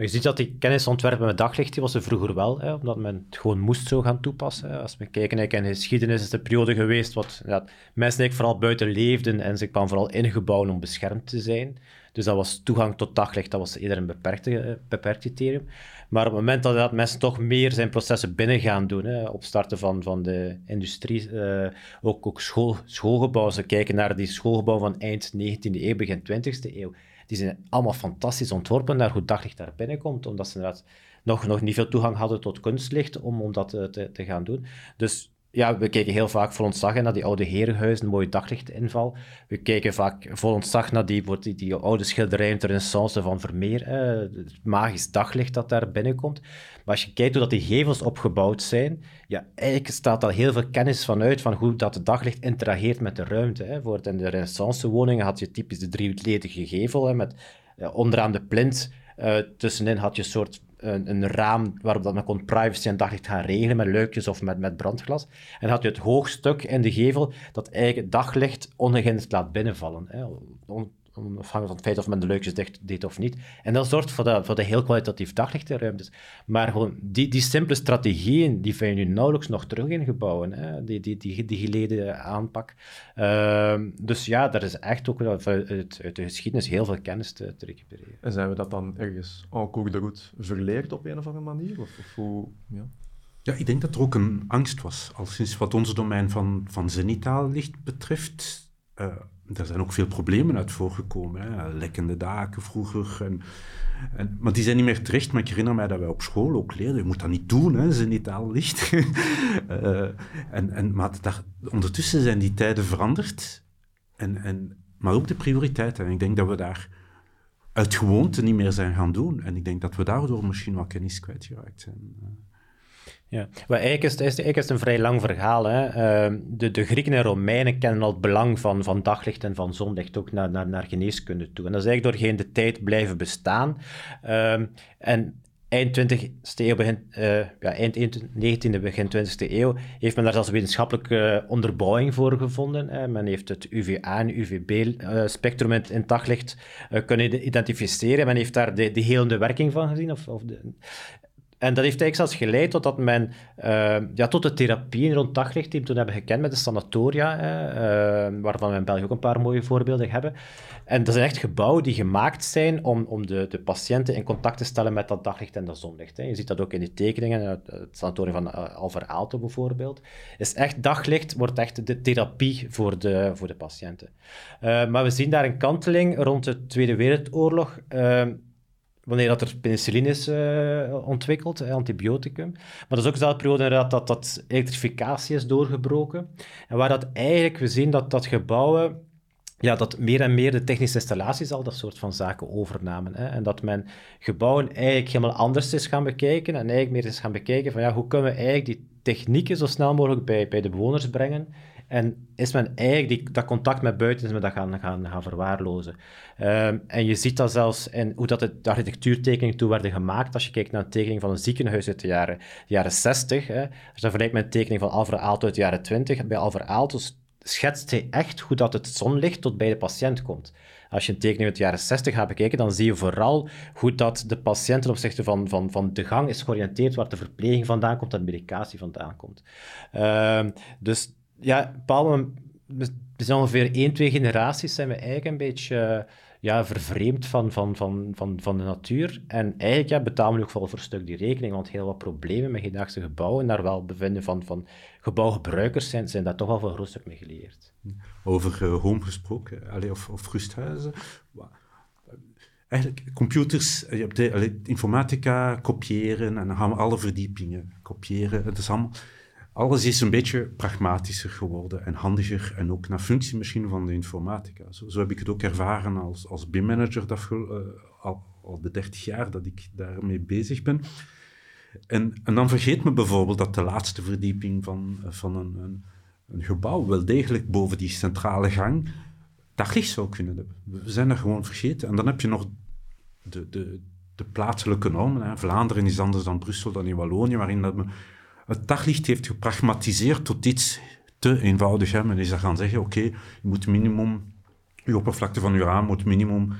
Maar je ziet dat die kennisontwerpen met daglicht, die was er vroeger wel, hè, omdat men het gewoon moest zo gaan toepassen. Als we kijken naar de geschiedenis, is de periode geweest wat ja, mensen vooral buiten leefden en ze kwamen vooral ingebouwd om beschermd te zijn. Dus dat was toegang tot daglicht, dat was eerder een beperkte, eh, beperkt criterium. Maar op het moment dat, mensen toch meer zijn processen binnen gaan doen, hè, opstarten van, van de industrie, uh, ook, ook school, schoolgebouwen, ze kijken naar die schoolgebouwen van eind 19e eeuw, begin 20e eeuw, die zijn allemaal fantastisch ontworpen naar hoe daglicht daar binnenkomt, omdat ze inderdaad nog, nog niet veel toegang hadden tot kunstlicht om, om dat eh, te, te gaan doen. Dus ja, we kijken heel vaak vol ontzag naar die oude herenhuizen, mooie daglichtinval. We kijken vaak vol ontzag naar die, die, die oude schilderijen de renaissance van Vermeer, het magisch daglicht dat daar binnenkomt. Maar als je kijkt hoe dat die gevels opgebouwd zijn, ja, eigenlijk staat al heel veel kennis vanuit van hoe dat het daglicht interageert met de ruimte. Hè. Voor in de renaissance woningen had je typisch de drieledige gevel, hè, met uh, onderaan de plint, uh, tussenin had je een soort een, een, raam waarop dat men kon privacy en daglicht gaan regelen met luikjes of met, met brandglas. En had je het hoogstuk in de gevel dat eigenlijk daglicht ongehinderd laat binnenvallen. Hè, afhankelijk van het feit of men de luikjes dicht deed of niet. En dat zorgt voor de, voor de heel kwalitatief daglicht in ruimtes. Maar gewoon die, die simpele strategieën, die vind je nu nauwelijks nog terug in gebouwen. Hè? Die, die, die, die geleden aanpak. Uh, dus ja, daar is echt ook uit, uit de geschiedenis heel veel kennis te, te, recupereren. En zijn we dat dan ergens en cours de route verleerd op een of andere manier? Of, of hoe, ja? Ja, ik denk dat er ook een angst was, al sinds wat ons domein van, van zenitaal licht betreft. Uh, er zijn ook veel problemen uit voorgekomen. Hè. Lekkende daken vroeger. En, en, maar die zijn niet meer terecht. Maar ik herinner mij dat wij op school ook leerden. Je moet dat niet doen, hè, ze niet al licht. uh, en, en, maar dat, ondertussen zijn die tijden veranderd. En, en, maar ook de prioriteiten. En ik denk dat we daar uit gewoonte niet meer zijn gaan doen. En ik denk dat we daardoor misschien wat kennis kwijtgeraakt zijn. Ja, maar eigenlijk is, het, is een vrij lang verhaal. Hè. Ehm, de, de Grieken en Romeinen kennen al het belang van, van daglicht en van zonlicht ook naar, naar, naar geneeskunde toe. En dat is eigenlijk doorheen de tijd blijven bestaan. Ehm, en eind 20e eeuw, begin, uh, ja, eind 19e, begin 20e eeuw, heeft men daar zelfs wetenschappelijke onderbouwing voor gevonden. Men heeft het UVA en UVB-spectrum in, in daglicht kunnen identificeren. Men heeft daar de, de helende werking van gezien. Of, of de, en dat heeft eigenlijk zelfs geleid tot dat men, uh, ja, tot de therapieën rond daglicht, die we toen hebben gekend met de sanatoria, uh, waarvan we in België ook een paar mooie voorbeelden hebben. En dat zijn echt gebouwen die gemaakt zijn om, om de, de patiënten in contact te stellen met dat daglicht en dat zonlicht. Hè. Je ziet dat ook in die tekeningen, het sanatorium van uh, Aalto bijvoorbeeld. Is echt daglicht wordt echt de therapie voor de, voor de patiënten. maar we zien daar een kanteling rond de Tweede Wereldoorlog wanneer dat er penicilline is uh, ontwikkeld, antibioticum. Maar dat is ook dezelfde periode inderdaad dat, dat elektrificatie is doorgebroken. En waar dat eigenlijk, we zien dat, dat gebouwen, ja, dat meer en meer de technische installaties al dat soort van zaken overnamen. Hè. En dat men gebouwen eigenlijk helemaal anders is gaan bekijken en eigenlijk meer is gaan bekijken van ja, hoe kunnen we eigenlijk die technieken zo snel mogelijk bij, bij de bewoners brengen en is men eigenlijk dat contact met buiten is men dat gaan, gaan, gaan verwaarlozen. Ehm, en je ziet dat zelfs in hoe dat de architectuurtekeningen toe werden gemaakt. Als je kijkt naar een tekening van een ziekenhuis uit de jaren, jaren 60, hè, als je dat vergelijkt met een tekening van Alvar Aalto uit de jaren 20, bij Alvar Aalto schetst hij echt hoe dat het zonlicht tot bij de patiënt komt. Als je een tekening uit de jaren 60 gaat bekijken, dan zie je vooral hoe dat de patiënt ten opzichte van, van, van de gang is georiënteerd, waar de verpleging vandaan komt, en de medicatie vandaan komt. Ehm, dus ja, moment, we zijn ongeveer één, twee generaties zijn we eigenlijk een beetje ja, vervreemd van, van, van, van, van de natuur. En eigenlijk ja, betalen we ook wel voor een stuk die rekening, want heel wat problemen met hedendaagse gebouwen en daar wel bevinden van, van gebouwgebruikers zijn, zijn daar toch wel voor een groot stuk mee geleerd. Over uh, home gesproken, of, of rusthuizen. Eigenlijk, computers, je hebt informatica, kopiëren en dan gaan we alle verdiepingen kopiëren. Het is allemaal alles is een beetje pragmatischer geworden en handiger en ook naar functie misschien van de informatica. Zo, heb ik het ook ervaren als, als BIM-manager uh, al, al de 30 jaar dat ik daarmee bezig ben. En, en dan vergeet me bijvoorbeeld dat de laatste verdieping van, van een, een, een gebouw wel degelijk boven die centrale gang daglicht zou kunnen hebben. We zijn dat gewoon vergeten. En dan heb je nog de, de, de plaatselijke normen. Hè. Vlaanderen is anders dan Brussel, dan in Wallonië, waarin dat het daglicht heeft gepragmatiseerd tot iets te eenvoudig. Hè. Men is gaan zeggen, oké, je moet minimum, je oppervlakte van je raam moet minimum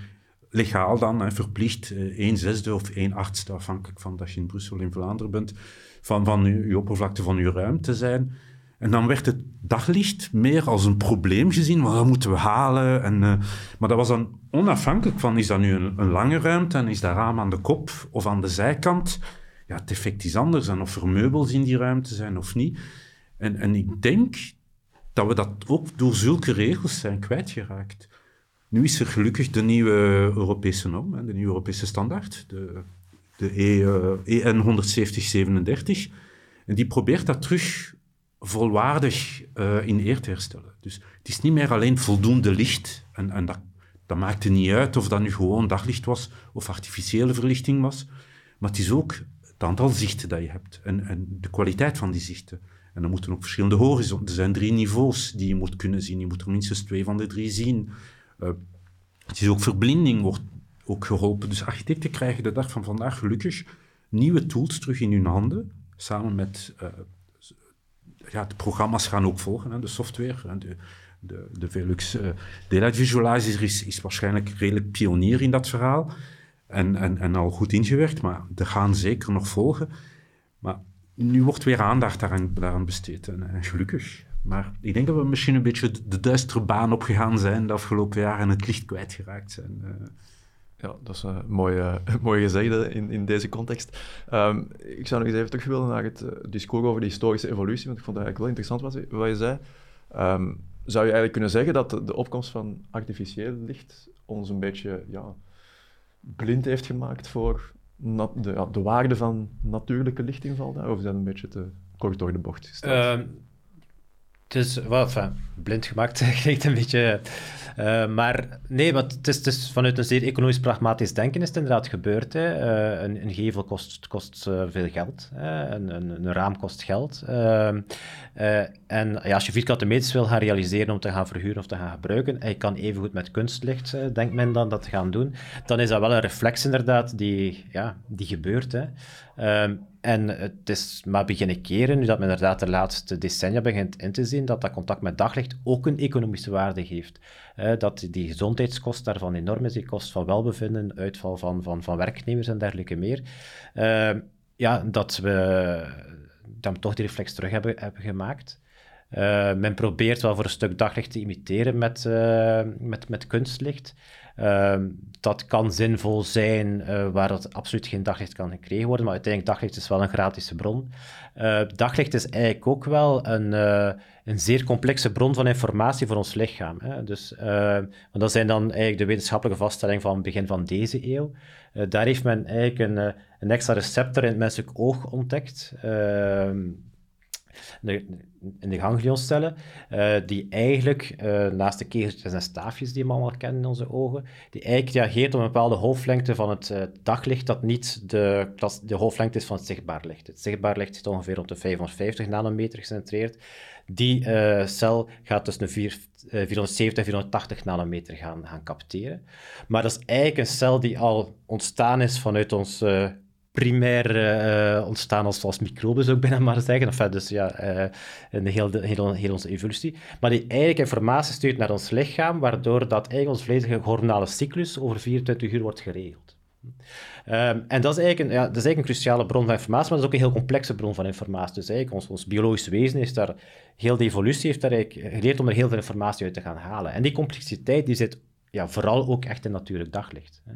legaal dan, hè, verplicht, eh, 1 zesde of 1 achtste, afhankelijk van dat je in Brussel in Vlaanderen bent, van, van je, oppervlakte van je ruimte zijn. En dan werd het daglicht meer als een probleem gezien, dat moeten we halen. En, uh, maar dat was dan onafhankelijk van, is dat nu een, een lange ruimte en is dat raam aan de kop of aan de zijkant? Ja, het effect is anders en of er meubels in die ruimte zijn of niet. En, en ik denk dat we dat ook door zulke regels zijn kwijtgeraakt. Nu is er gelukkig de nieuwe Europese norm, de nieuwe Europese standaard, de, de e, EN 17037. En die probeert dat terug volwaardig uh, in eer te herstellen. Dus het is niet meer alleen voldoende licht. En, en dat, dat maakte niet uit of dat nu gewoon daglicht was of artificiële verlichting was. Maar het is ook het aantal zichten dat je hebt en, en de kwaliteit van die zichten. En dan moeten ook verschillende horizonten. Er zijn drie niveaus die je moet kunnen zien. Je moet er minstens twee van de drie zien. Uh, het is ook verblinding wordt ook geholpen. Dus architecten krijgen de dag van vandaag gelukkig nieuwe tools terug in hun handen. Samen met uh, ja, de programma's gaan ook volgen, hè, de software. De, de, de Velux uh, Daylight Visualizer is, is waarschijnlijk redelijk pionier in dat verhaal en, en, en al goed ingewerkt, maar er gaan zeker nog volgen. Maar nu wordt weer aandacht daaraan, besteed en, gelukkig. Maar ik denk dat we misschien een beetje de duistere baan opgegaan zijn de afgelopen jaren en het licht kwijtgeraakt zijn. Eh. Ja, dat is een mooie, mooie gezegde in, in deze context. Um, ik zou nog eens even terug willen naar het discours over de historische evolutie, want ik vond het eigenlijk wel interessant wat, wat je zei. Um, zou je eigenlijk kunnen zeggen dat de, de opkomst van artificieel licht ons een beetje ja, blind heeft gemaakt voor de, de waarde van natuurlijke lichtinval? Of is dat een beetje te kort door de bocht gesteld? Uh, Is wel, enfin, blind gemaakt, klinkt een beetje uh, maar nee, want het is, het vanuit een zeer economisch pragmatisch denken is het inderdaad gebeurd. Hè. Uh, een, een, gevel kost, kost uh, veel geld, hè. Een, een, een, raam kost geld. Ehm, en ja, als je vierkante meters wil gaan realiseren om te gaan verhuren of te gaan gebruiken, en je kan evengoed met kunstlicht, denkt men dan, dat gaan doen, dan is dat wel een reflex inderdaad die, ja, die gebeurt. Hè. Ehm, en het is maar beginnen keren, nu dat men inderdaad de laatste decennia begint in te zien, dat dat contact met daglicht ook een economische waarde heeft. dat die gezondheidskost daarvan enorm is, die kost van welbevinden, uitval van, van, van werknemers en dergelijke meer. Uh, ja, dat we, dan toch die reflex terug hebben, hebben gemaakt. Uh, men probeert wel voor een stuk daglicht te imiteren met, uh, met, met kunstlicht. Ehm, dat kan zinvol zijn uh, waar dat absoluut geen daglicht kan gekregen worden, maar uiteindelijk daglicht is wel een gratis bron. Uh, daglicht is eigenlijk ook wel een, uh, een zeer complexe bron van informatie voor ons lichaam. Hè. Dus, want dat zijn dan eigenlijk de wetenschappelijke vaststellingen van het begin van deze eeuw. daar heeft men eigenlijk een, een extra receptor in het menselijk oog ontdekt ehm, in de ganglioncellen, uh, die eigenlijk, uh, naast de kegeltjes en staafjes die we allemaal kennen in onze ogen, die eigenlijk reageert op een bepaalde golflengte van het uh, daglicht dat niet de, de golflengte is van het zichtbaar licht. Het zichtbaar licht zit ongeveer rond de 550 nanometer gecentreerd. Die cel gaat tussen de 4, 470 en 480 nanometer gaan, gaan capteren. Maar dat is eigenlijk een cel die al ontstaan is vanuit ons primair uh, ontstaan als, als microben, zou ik bijna maar zeggen. Enfin, dus ja, uh, in heel, de, heel, heel, onze evolutie. Maar die eigenlijk informatie stuurt naar ons lichaam, waardoor dat eigenlijk ons volledige hormonale cyclus over 24 uur wordt geregeld. Um, en dat is, eigenlijk een, ja, dat is eigenlijk een cruciale bron van informatie, maar dat is ook een heel complexe bron van informatie. Dus eigenlijk ons, ons biologisch wezen is daar, heel de evolutie heeft daar eigenlijk geleerd om er heel veel informatie uit te gaan halen. En die complexiteit die zit ja, vooral ook echt in natuurlijk daglicht. Hè.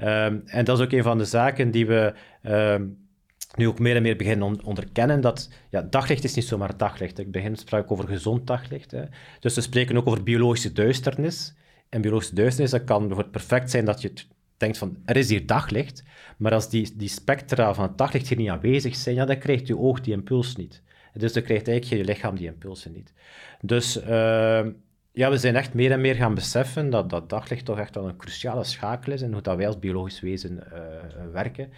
Um, en dat is ook een van de zaken die we um, nu ook meer en meer beginnen onderkennen, dat ja, daglicht is niet zomaar daglicht. Ik begin sprake over gezond daglicht. Hè. Dus we spreken ook over biologische duisternis. En biologische duisternis, dat kan bijvoorbeeld perfect zijn dat je denkt van, er is hier daglicht, maar als die, die spectra van het daglicht hier niet aanwezig zijn, ja, dan krijgt je oog die impuls niet. Dus dan krijgt eigenlijk je lichaam die impulsen niet. Dus... Uh, ja, we zijn echt meer en meer gaan beseffen dat, dat daglicht toch echt wel een cruciale schakel is en hoe dat wij als biologisch wezen uh, werken.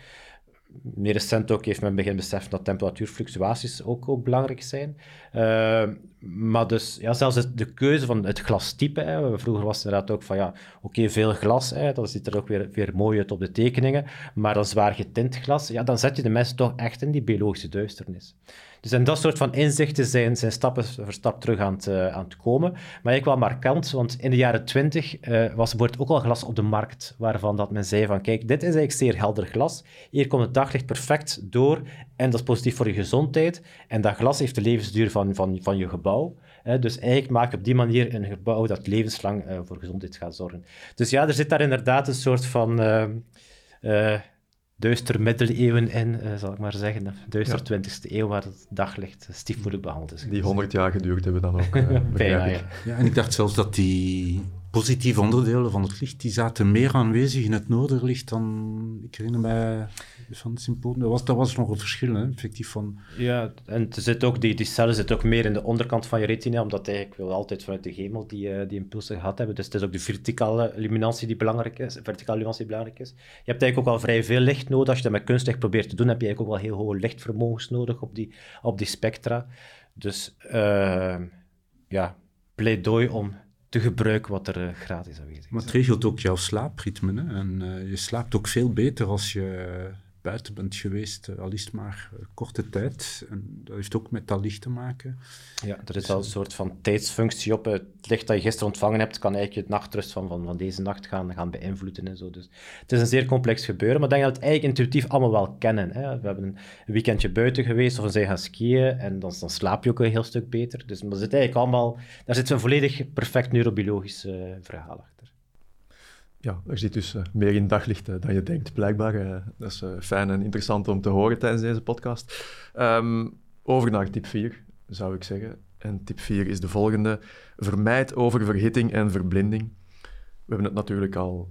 Meer recent ook heeft men begin beseffen dat temperatuurfluctuaties ook, ook belangrijk zijn. Uh, maar dus, ja, zelfs de keuze van het glastype. Hè. Vroeger was het inderdaad ook van, ja, oké, veel glas. Hè, dat ziet er ook weer, weer mooi uit op de tekeningen. Maar een zwaar getint glas, ja, dan zet je de mensen toch echt in die biologische duisternis. Dus en dat soort van inzichten zijn, zijn stappen voor stap terug aan het, uh, aan komen. Maar ik wel markant, want in de jaren twintig uh, was bijvoorbeeld ook al glas op de markt, waarvan dat men zei van, kijk, dit is eigenlijk zeer helder glas. Hier komt het daglicht perfect door en dat is positief voor je gezondheid. En dat glas heeft de levensduur van, van, van je gebouw. dus eigenlijk maak je op die manier een gebouw dat levenslang uh, voor gezondheid gaat zorgen. Dus ja, er zit daar inderdaad een soort van duister middeleeuwen in, uh, zal ik maar zeggen. Duister ja. 20e eeuw, waar het daglicht stiefmoedig behandeld is. Die 100 jaar geduurd hebben dan ook. Uh, Bijna, ja. ja. en ik dacht zelfs dat die positieve onderdelen van het licht, die zaten meer aanwezig in het noorderlicht dan, ik herinner mij van het symposium, dat was, was nog een verschil, hè, effectief van... Ja, en zit ook, die, die cellen zitten ook meer in de onderkant van je retina, omdat eigenlijk wel altijd vanuit de hemel die, uh, die impulsen gehad hebben. Dus het is ook de verticale illuminatie die belangrijk is, verticale illuminatie die belangrijk is. Je hebt eigenlijk ook al vrij veel licht nodig. Als je dat met kunstlicht probeert te doen, heb je eigenlijk ook wel heel hoge lichtvermogens nodig op die, op die spectra. Dus uh, ja, pleidooi om te gebruiken wat er uh, gratis aanwezig is. Maar het regelt ook jouw slaapritme. Hè? En uh, je slaapt ook veel beter als je buiten bent geweest, uh, al is het maar korte tijd. En dat heeft ook met dat licht te maken. Ja, er is wel een soort van tijdsfunctie op. Het licht dat je gisteren ontvangen hebt, kan eigenlijk het nachtrust van, van, van deze nacht gaan, gaan beïnvloeden en zo. Dus het is een zeer complex gebeuren, maar ik denk dat we het eigenlijk intuïtief allemaal wel kennen. Hè. We hebben een weekendje buiten geweest of we zijn gaan skiën en dan, dan slaap je ook een heel stuk beter. Dus maar zit eigenlijk allemaal, daar zit een volledig perfect neurobiologisch verhaal achter ja, er zit dus uh, meer in daglicht uh, dan je denkt, blijkbaar. Uh, dat is fijn en interessant om te horen tijdens deze podcast. Um, over naar tip 4, zou ik zeggen. En tip 4 is de volgende. Vermijd oververhitting en verblinding. We hebben het natuurlijk al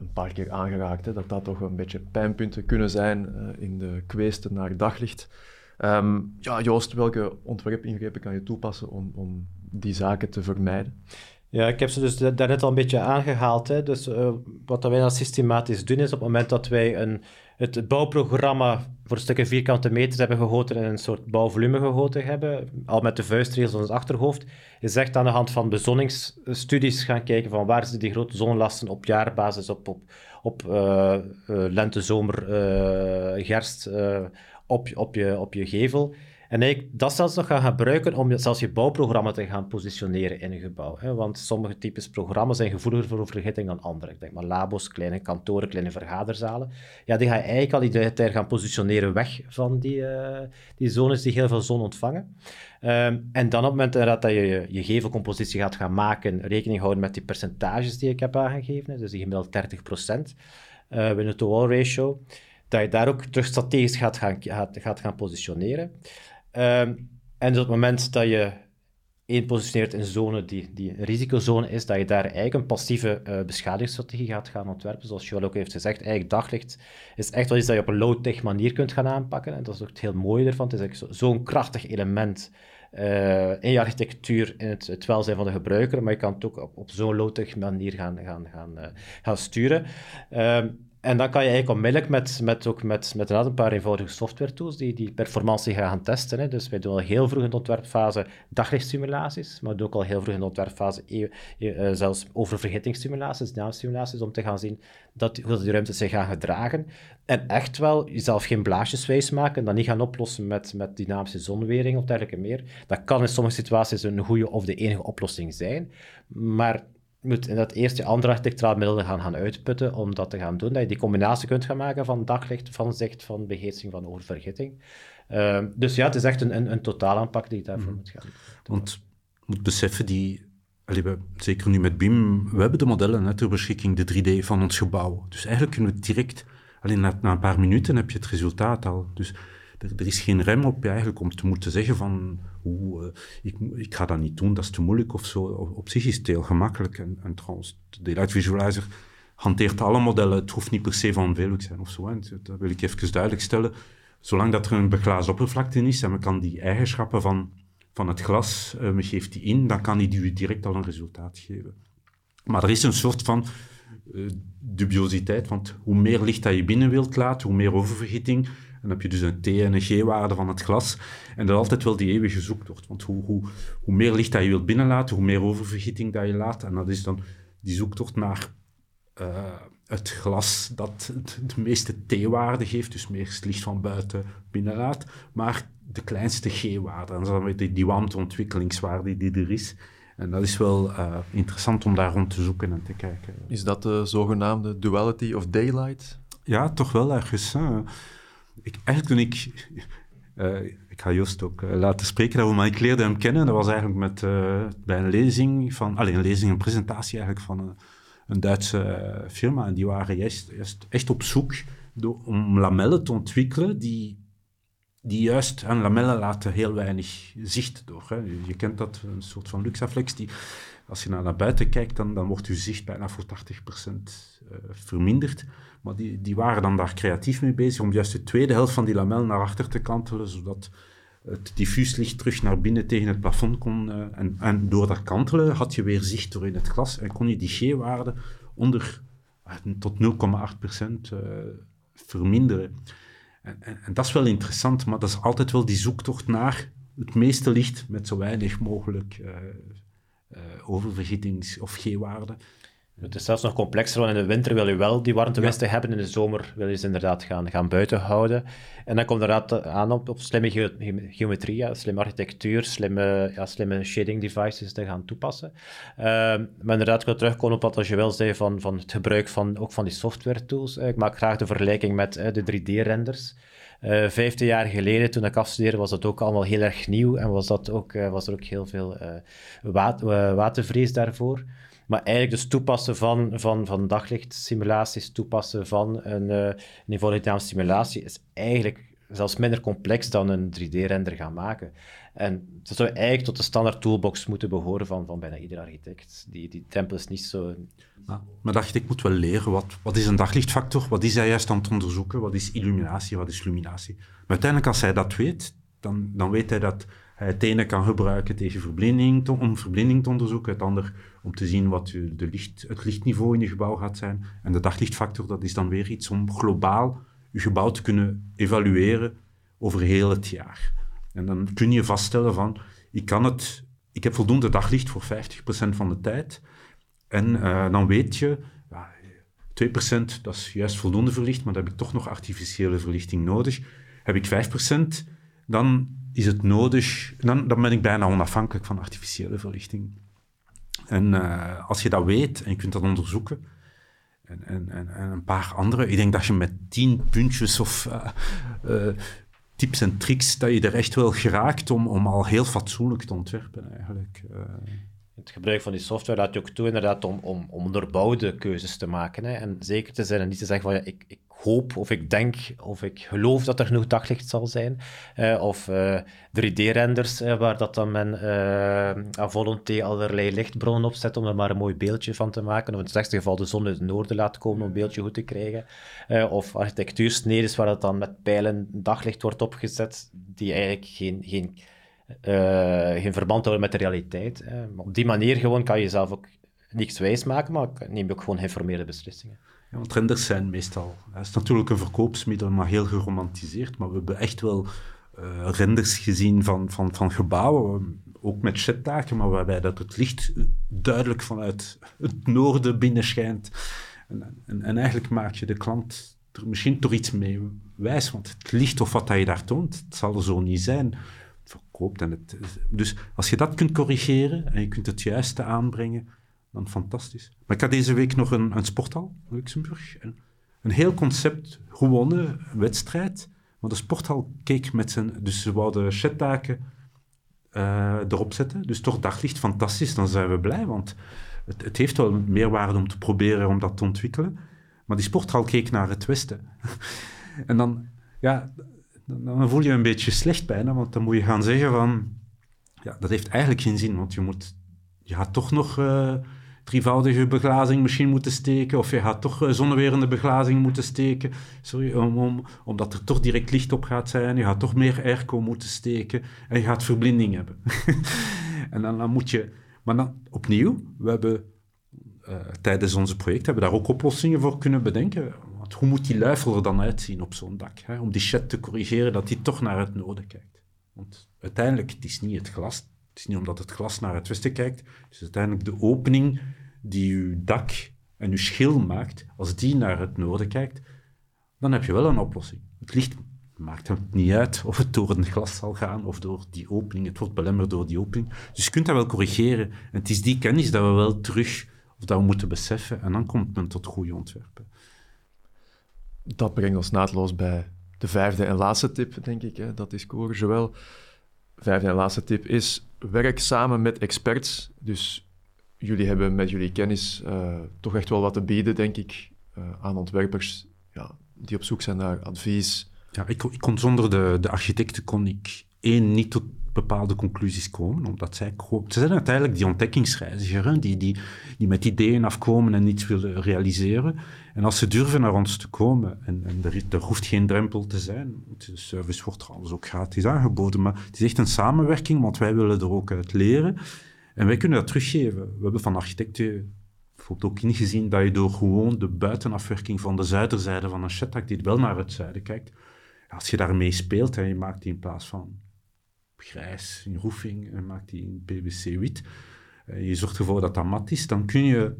een paar keer aangeraakt, hè, dat dat toch een beetje pijnpunten kunnen zijn in de kweesten naar daglicht. Ehm, ja, Joost, welke ontwerpingrepen kan je toepassen om, om die zaken te vermijden? Ja, ik heb ze dus daarnet al een beetje aangehaald. Hè. Dus uh, wat wij dan systematisch doen, is op het moment dat wij een, het bouwprogramma voor stukken vierkante meters hebben gegoten en een soort bouwvolume gegoten hebben, al met de vuistregels in het achterhoofd, is echt aan de hand van bezonningsstudies gaan kijken van waar zitten die grote zonnelasten op jaarbasis, op, op, op uh, uh, lente, zomer, gerst, op, op, je, op je gevel. En eigenlijk dat zelfs nog gaan gebruiken om zelfs je bouwprogramma te gaan positioneren in een gebouw. Hè? Want sommige types programma's zijn gevoeliger voor overhitting dan andere. Ik denk maar labos, kleine kantoren, kleine vergaderzalen. Ja, die ga je eigenlijk al identitair gaan positioneren weg van die, uh, die zones die heel veel zon ontvangen. Um, en dan op het moment dat je je gevelcompositie gaat gaan maken, rekening houden met die percentages die ik heb aangegeven, dus die gemiddeld 30% uh, binnen de wall ratio, dat je daar ook terug strategisch gaat gaan, gaat gaan positioneren. Um, en dus op het moment dat je één positioneert in een zone die, die een risicozone is, dat je daar eigenlijk een passieve uh, beschadigingsstrategie gaat gaan ontwerpen. Zoals Joel ook heeft gezegd, eigenlijk daglicht is echt wel iets dat je op een low-tech manier kunt gaan aanpakken. En dat is ook het heel mooie ervan. Het is zo'n krachtig element uh, in je architectuur, in het, welzijn van de gebruiker, maar je kan het ook op, op zo'n low-tech manier gaan, gaan, gaan, uh, gaan sturen. Um, en dan kan je eigenlijk onmiddellijk met, met, ook met, met een paar eenvoudige software tools die, die performantie gaan testen. Hè. Dus wij doen al heel vroeg in de ontwerpfase daglichtsimulaties, maar doen ook al heel vroeg in de ontwerpfase e uh, zelfs oververhittingssimulaties, naamstimulaties, om te gaan zien dat, hoe die ruimtes zich gaan gedragen. En echt wel jezelf geen blaasjes wijs maken, dan niet gaan oplossen met, met dynamische zonwering of dergelijke meer. Dat kan in sommige situaties een goede of de enige oplossing zijn, maar moet in dat eerste andere architecturaal middelen gaan, gaan uitputten om dat te gaan doen. Dat je die combinatie kunt gaan maken van daglicht, van zicht, van beheersing, van oververgitting. Uh, dus ja, het is echt een, een, een totaalaanpak die je daarvoor mm. moet gaan. Want je moet beseffen, die, allee, we, zeker nu met BIM, we hebben de modellen hè, ter beschikking, de 3D van ons gebouw. Dus eigenlijk kunnen we direct, alleen na, na, een paar minuten heb je het resultaat al. Dus er, is geen rem op eigenlijk om te moeten zeggen van hoe, uh, ik, ik ga dat niet doen, dat is te moeilijk of zo. Op, zich is het heel gemakkelijk. En, en trouwens, de Daylight Visualizer hanteert alle modellen. Het hoeft niet per se van Velux zijn of zo. Hè. Dat wil ik even duidelijk stellen. Zolang dat er een beglazen oppervlakte is en men kan die eigenschappen van, van het glas, uh, geeft die in, dan kan die u direct al een resultaat geven. Maar er is een soort van uh, dubiositeit, want hoe meer licht dat je binnen wilt laten, hoe meer oververhitting, dan heb je dus een T- en een G-waarde van het glas. En dat is altijd wel die eeuwige zoektocht. Want hoe, hoe, hoe meer licht dat je wilt binnenlaten, hoe meer oververgitting dat je laat. En dat is dan die zoektocht naar uh, het glas dat de meeste T-waarde geeft, dus meer licht van buiten binnenlaat, maar de kleinste G-waarde. En dat is dan die, die wantontwikkelingswaarde die er is. En dat is wel uh, interessant om daar rond te zoeken en te kijken. Is dat de zogenaamde duality of daylight? Ja, toch wel ergens. Hè? Ik, toen ik... Uh, ik ga Joost ook uh, laten spreken maar ik leerde hem kennen. Dat was eigenlijk met, uh, bij een lezing van... Alleen een lezing, een presentatie eigenlijk van een, een Duitse firma. En die waren juist, juist echt op zoek om lamellen te ontwikkelen die, die juist... En lamellen laten heel weinig zicht door. Hè. Je, je, kent dat, een soort van luxaflex. Die, als je naar, naar buiten kijkt, dan, dan wordt je zicht bijna voor 80% verminderd. Maar die, die waren dan daar creatief mee bezig om juist de tweede helft van die lamel naar achter te kantelen, zodat het diffuuslicht terug naar binnen tegen het plafond kon. Uh, en, en, door dat kantelen had je weer zicht door in het glas en kon je die G-waarde onder uh, tot 0,8% uh, verminderen. En, en, dat is wel interessant, maar dat is altijd wel die zoektocht naar het meeste licht met zo weinig mogelijk oververgietings- of G-waarde. Het is zelfs nog complexer, want in de winter wil je wel die warmtewisten ja. hebben, in de zomer wil je ze inderdaad gaan, gaan buiten houden. En dan komt er inderdaad aan op, op slimme ge geometrie, ja, slimme architectuur, slimme, ja, slimme shading devices te gaan toepassen. Uh, maar inderdaad, ik wil terugkomen op wat als je wel zei van, van het gebruik van, ook van die software tools. Ik maak graag de vergelijking met uh, de 3D-renders. Uh, vijftien jaar geleden, toen ik afstudeerde, was dat ook allemaal heel erg nieuw en was, dat ook, was er ook heel veel watervrees daarvoor. Maar eigenlijk dus toepassen van, van, van daglichtsimulaties, toepassen van een, uh, simulatie is eigenlijk zelfs minder complex dan een 3D-render gaan maken. En dat zou eigenlijk tot de standaard toolbox moeten behoren van, van bijna ieder architect. Die, die tempel is niet zo... Maar, de architect moet wel leren, wat, wat is een daglichtfactor? Wat is hij juist aan het onderzoeken? Wat is illuminatie? Wat is luminatie? Maar uiteindelijk, als hij dat weet, dan, dan weet hij dat het ene kan gebruiken tegen verblinding, om verblinding te onderzoeken, het ander om te zien wat de licht, het lichtniveau in je gebouw gaat zijn. En de daglichtfactor, dat is dan weer iets om globaal je gebouw te kunnen evalueren over heel het jaar. En dan kun je vaststellen van, ik, kan het, ik heb voldoende daglicht voor 50% van de tijd. En uh, dan weet je, ja, 2% dat is juist voldoende verlicht, maar dan heb ik toch nog artificiële verlichting nodig. Heb ik 5%, dan is het nodig, dan, ben ik bijna onafhankelijk van artificiële verlichting. En uh, als je dat weet en je kunt dat onderzoeken, en, en, en, en, een paar andere, ik denk dat je met tien puntjes of uh, tips en tricks, dat je er echt wel geraakt om, om al heel fatsoenlijk te ontwerpen eigenlijk het gebruik van die software laat je ook toe inderdaad om, om, om onderbouwde keuzes te maken. Hè. En zeker te zijn en niet te zeggen van ja, ik hoop of ik denk of ik geloof dat er genoeg daglicht zal zijn. Uh, of uh, 3D-renders uh, waar dat dan men à volonté allerlei lichtbronnen opzet om er maar een mooi beeldje van te maken. Of in het slechtste geval de zon uit het noorden laat komen om een beeldje goed te krijgen. of architectuursnedes waar dat dan met pijlen daglicht wordt opgezet die eigenlijk geen... geen geen verband houden met de realiteit. Op die manier gewoon kan je zelf ook niks wijs maken, maar neem je ook gewoon geïnformeerde beslissingen. Want renders zijn meestal... Het is natuurlijk een verkoopsmiddel, maar heel geromantiseerd. Maar we hebben echt wel uh, renders gezien van, van, van gebouwen, ook met jetdaken, maar waarbij dat het licht duidelijk vanuit het noorden binnenschijnt. En, en, en eigenlijk maak je de klant er misschien toch iets mee wijs, want het licht of wat je daar toont, zal er zo niet zijn verkoopt. Het, dus als je dat kunt corrigeren en je kunt het juiste aanbrengen, dan fantastisch. Maar ik had deze week nog een, een sporthal in Luxemburg. Een, een heel concept gewonnen, wedstrijd. Maar de sporthal keek met zijn... Dus ze wouden shetdaken uh, erop zetten. Dus toch daglicht, fantastisch. Dan zijn we blij, want het, het heeft wel meerwaarde om te proberen om dat te ontwikkelen. Maar die sporthal keek naar het westen. en dan... Ja, dan voel je een beetje slecht bijna, want dan moet je gaan zeggen van, ja, dat heeft eigenlijk geen zin, want je moet, je gaat toch nog uh, drievoudige beglazing misschien moeten steken, of je gaat toch uh, zonnewerende beglazing moeten steken, sorry, om, om, omdat er toch direct licht op gaat zijn, je gaat toch meer airco moeten steken, en je gaat verblinding hebben. en dan, dan moet je, maar dan opnieuw, we hebben uh, tijdens onze project hebben daar ook oplossingen voor kunnen bedenken hoe moet die luifel er dan uitzien op zo'n dak? Hè? Om die shed te corrigeren dat hij toch naar het noorden kijkt. Want uiteindelijk, het is niet het glas. Het is niet omdat het glas naar het westen kijkt. Is uiteindelijk de opening die uw dak en uw schil maakt. Als die naar het noorden kijkt, dan heb je wel een oplossing. Het licht maakt het niet uit of het door een glas zal gaan of door die opening. Het wordt belemmerd door die opening. Dus je kunt dat wel corrigeren. En het is die kennis dat we wel terug, of dat we moeten beseffen. En dan komt men tot goede ontwerpen dat brengt ons naadloos bij de vijfde en laatste tip, denk ik. Hè. Dat is Joël. Vijfde en laatste tip is: werk samen met experts. Dus jullie hebben met jullie kennis uh, toch echt wel wat te bieden, denk ik, uh, aan ontwerpers ja, die op zoek zijn naar advies. Ja, ik, ik kon zonder de, de architecten kon ik één niet tot bepaalde conclusies komen, omdat zij, ze zijn uiteindelijk die ontdekkingsreiziger, die, die, die met ideeën afkomen en iets willen realiseren. En als ze durven naar ons te komen, en, en er, er, hoeft geen drempel te zijn, de service wordt trouwens ook gratis aangeboden, maar het is echt een samenwerking, want wij willen er ook uit leren. En wij kunnen dat teruggeven. We hebben van architecten bijvoorbeeld ook ingezien dat je door gewoon de buitenafwerking van de zuiderzijde van een shetak, die wel naar het zuiden kijkt, als je daarmee speelt en je maakt die in plaats van grijs in roofing en maakt die in PVC wit, en je zorgt ervoor dat dat mat is, dan kun je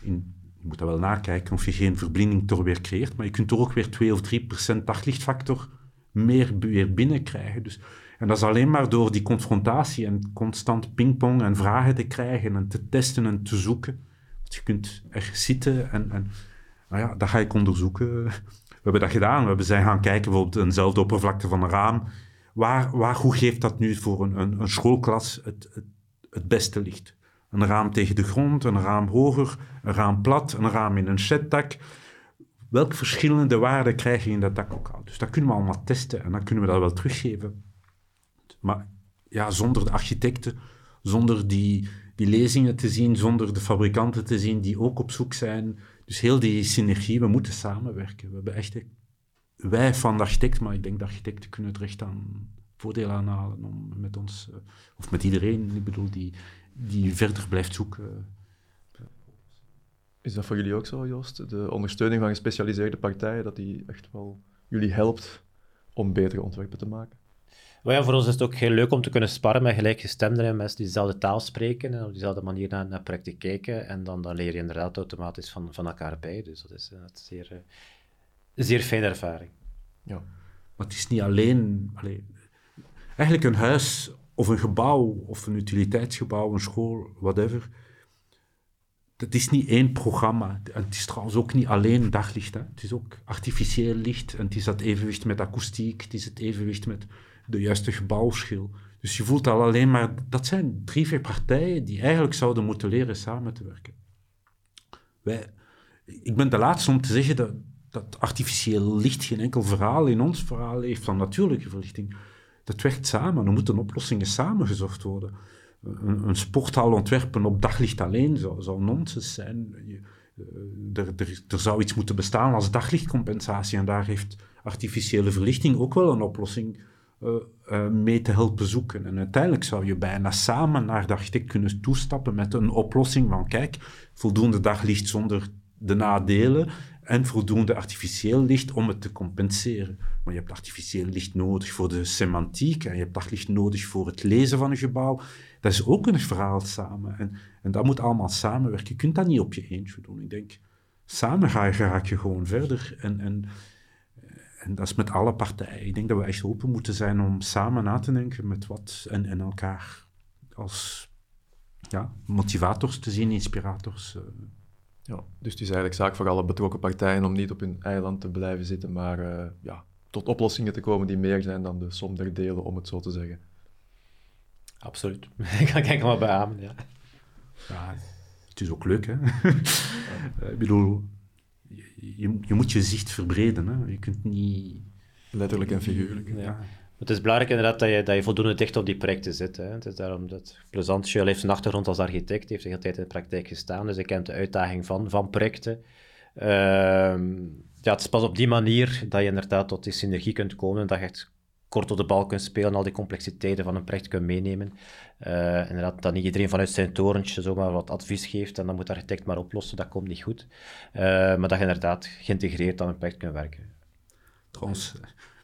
in je moet dat wel nakijken of je geen verblinding toch weer creëert, maar je kunt er ook weer 2 of 3 procent daglichtfactor meer weer binnenkrijgen. Dus, en dat is alleen maar door die confrontatie en constant pingpong en vragen te krijgen en te testen en te zoeken. Want je kunt er zitten en, en nou ja, dat ga ik onderzoeken. We hebben dat gedaan. We hebben zijn gaan kijken, bijvoorbeeld eenzelfde oppervlakte van een raam. Waar, waar, hoe geeft dat nu voor een, een, een schoolklas het, het, beste licht? Een raam tegen de grond, een raam hoger, een raam plat, een raam in een sheddak. Welke verschillende waarden krijg je in dat dak ook al? Dus dat kunnen we allemaal testen en dan kunnen we dat wel teruggeven. Maar ja, zonder de architecten, zonder die, die lezingen te zien, zonder de fabrikanten te zien die ook op zoek zijn. Dus heel die synergie, we moeten samenwerken. We hebben echt, wij van de architect, maar ik denk de architecten kunnen er echt aan voordeel aanhalen om met ons, of met iedereen, ik bedoel, die, die verder blijft zoeken. Is dat voor jullie ook zo, Joost? De ondersteuning van gespecialiseerde partijen, dat die echt wel jullie helpt om betere ontwerpen te maken? Maar ja, voor ons is het ook heel leuk om te kunnen sparren met gelijkgestemden, mensen die dezelfde taal spreken en op dezelfde manier naar, naar projecten kijken. En dan, dan leer je inderdaad automatisch van, van elkaar bij. Dus dat is, een zeer, uh, zeer fijne ervaring. Ja. Maar het is niet alleen, alleen... Eigenlijk een huis of een gebouw of een utiliteitsgebouw, een school, whatever het is niet één programma. En het is trouwens ook niet alleen daglicht. Hè. Het is ook artificieel licht. En het is dat evenwicht met akoestiek. Het is het evenwicht met de juiste gebouwschil. Dus je voelt al alleen maar... Dat zijn drie, vier partijen die eigenlijk zouden moeten leren samen te werken. Wij, ik ben de laatste om te zeggen dat, dat artificieel licht geen enkel verhaal in ons verhaal heeft van natuurlijke verlichting. Dat werkt samen. Er moeten oplossingen samen gezocht worden een, een, sporthal ontwerpen op daglicht alleen zou, zou nonsens zijn. Eh, er, er, zou iets moeten bestaan als daglichtcompensatie en daar heeft artificiële verlichting ook wel een oplossing uh, uh, mee te helpen zoeken. En uiteindelijk zou je bijna samen naar de architect kunnen toestappen met een oplossing van kijk, voldoende daglicht zonder de nadelen en voldoende artificieel licht om het te compenseren. Maar je hebt artificieel licht nodig voor de semantiek en je hebt daglicht nodig voor het lezen van een gebouw. Dat is ook een verhaal samen. En, en dat moet allemaal samenwerken. Je kunt dat niet op je eentje doen. Ik denk, samen ga je, raak je gewoon verder. En, en, en dat is met alle partijen. Ik denk dat we echt open moeten zijn om samen na te denken met wat en, en elkaar als ja, motivators te zien, inspirators. Uh, ja, dus het is eigenlijk zaak voor alle betrokken partijen om niet op hun eiland te blijven zitten, maar uh, ja, tot oplossingen te komen die meer zijn dan de som der delen, om het zo te zeggen. Absoluut. ik kan ik maar beamen, ja. ja. Het is ook leuk, hè. ik bedoel, je, je, moet je zicht verbreden, hè. Je kunt niet... Letterlijk en figuurlijk. Ja. Het is belangrijk inderdaad dat je, dat je voldoende dicht op die projecten zit. Hè. Het is daarom dat Plezant Jules heeft een achtergrond als architect, heeft de hele tijd in de praktijk gestaan, dus hij kent de uitdaging van, van projecten. Ehm, ja, het is pas op die manier dat je inderdaad tot die synergie kunt komen, dat je echt kort op de bal kunt spelen, al die complexiteiten van een project kunt meenemen. Uh, inderdaad, dat niet iedereen vanuit zijn torentje zomaar wat advies geeft en dan moet de architect maar oplossen, dat komt niet goed. Uh, maar dat je inderdaad geïntegreerd aan een project kunt werken. Trouwens,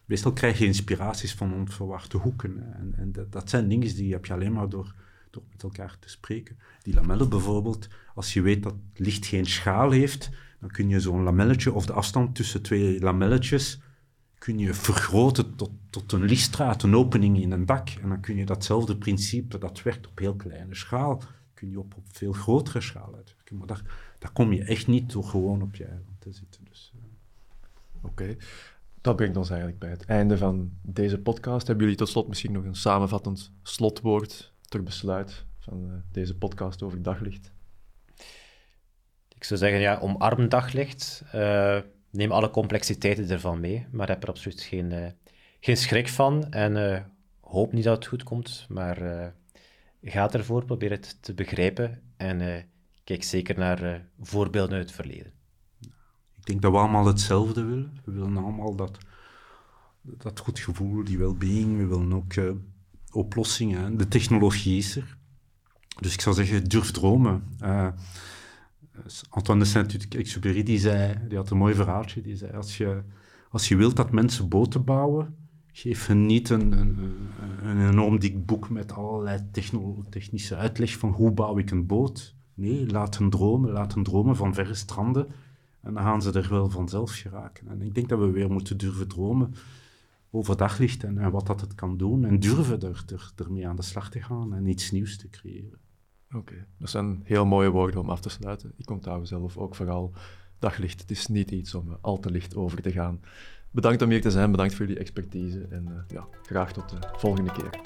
meestal krijg je inspiraties van onverwachte hoeken. En, en dat, dat, zijn dingen die heb je alleen maar door, door met elkaar te spreken. Die lamellen bijvoorbeeld, als je weet dat licht geen schaal heeft, dan kun je zo'n lamelletje of de afstand tussen twee lamelletjes kun je vergroten tot, tot een lichtstraat, een opening in een dak. En dan kun je datzelfde principe, dat werkt op heel kleine schaal, kun je op, op veel grotere schaal uitwerken. Maar daar, daar kom je echt niet door gewoon op je eiland te zitten. Dus, uh. Oké, dat brengt ons eigenlijk bij het einde van deze podcast. Hebben jullie tot slot misschien nog een samenvattend slotwoord ter besluit van uh, deze podcast over daglicht? Ik zou zeggen, ja, omarm daglicht. Uh, neem alle complexiteiten ervan mee, maar heb er absoluut geen, uh, geen schrik van. En hoop niet dat het goed komt, maar ga ervoor, probeer het te begrijpen en kijk zeker naar voorbeelden uit het verleden. Ik denk dat we allemaal hetzelfde willen. We willen allemaal dat, dat goed gevoel, die well-being. We willen ook oplossingen. De technologie is er. Dus ik zou zeggen, durf dromen. Antoine de Saint-Exupéry, die zei, die had een mooi verhaaltje, die zei, als je, als je wilt dat mensen boten bouwen, geef hen niet een, een, een enorm dik boek met allerlei technische uitleg van hoe bouw ik een boot. Nee, laat hen dromen, laat hen dromen van verre stranden en dan gaan ze er wel vanzelf geraken. En ik denk dat we weer moeten durven dromen over daglicht en, en wat dat het kan doen en durven er, er, ermee aan de slag te gaan en iets nieuws te creëren. Oké, dat zijn heel mooie woorden om af te sluiten. Ik onthoud zelf ook vooral daglicht. Het is niet iets om al te licht over te gaan. Bedankt om hier te zijn, bedankt voor jullie expertise en uh, ja, graag tot de volgende keer.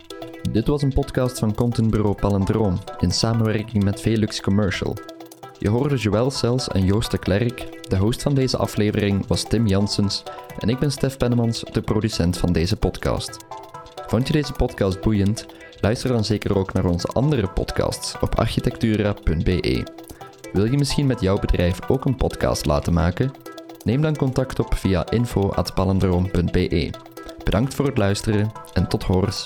Dit was een podcast van contentbureau Palendroom in samenwerking met Velux Commercial. Je hoorde Joël Sels en Joost de Klerk. De host van deze aflevering was Tim Janssens en ik ben Stef Pennemans, de producent van deze podcast. Vond je deze podcast boeiend? Luister dan zeker ook naar onze andere podcasts op architectura.be. Wil je misschien met jouw bedrijf ook een podcast laten maken? Neem dan contact op via info.palendroom.be. Bedankt voor het luisteren en tot horens.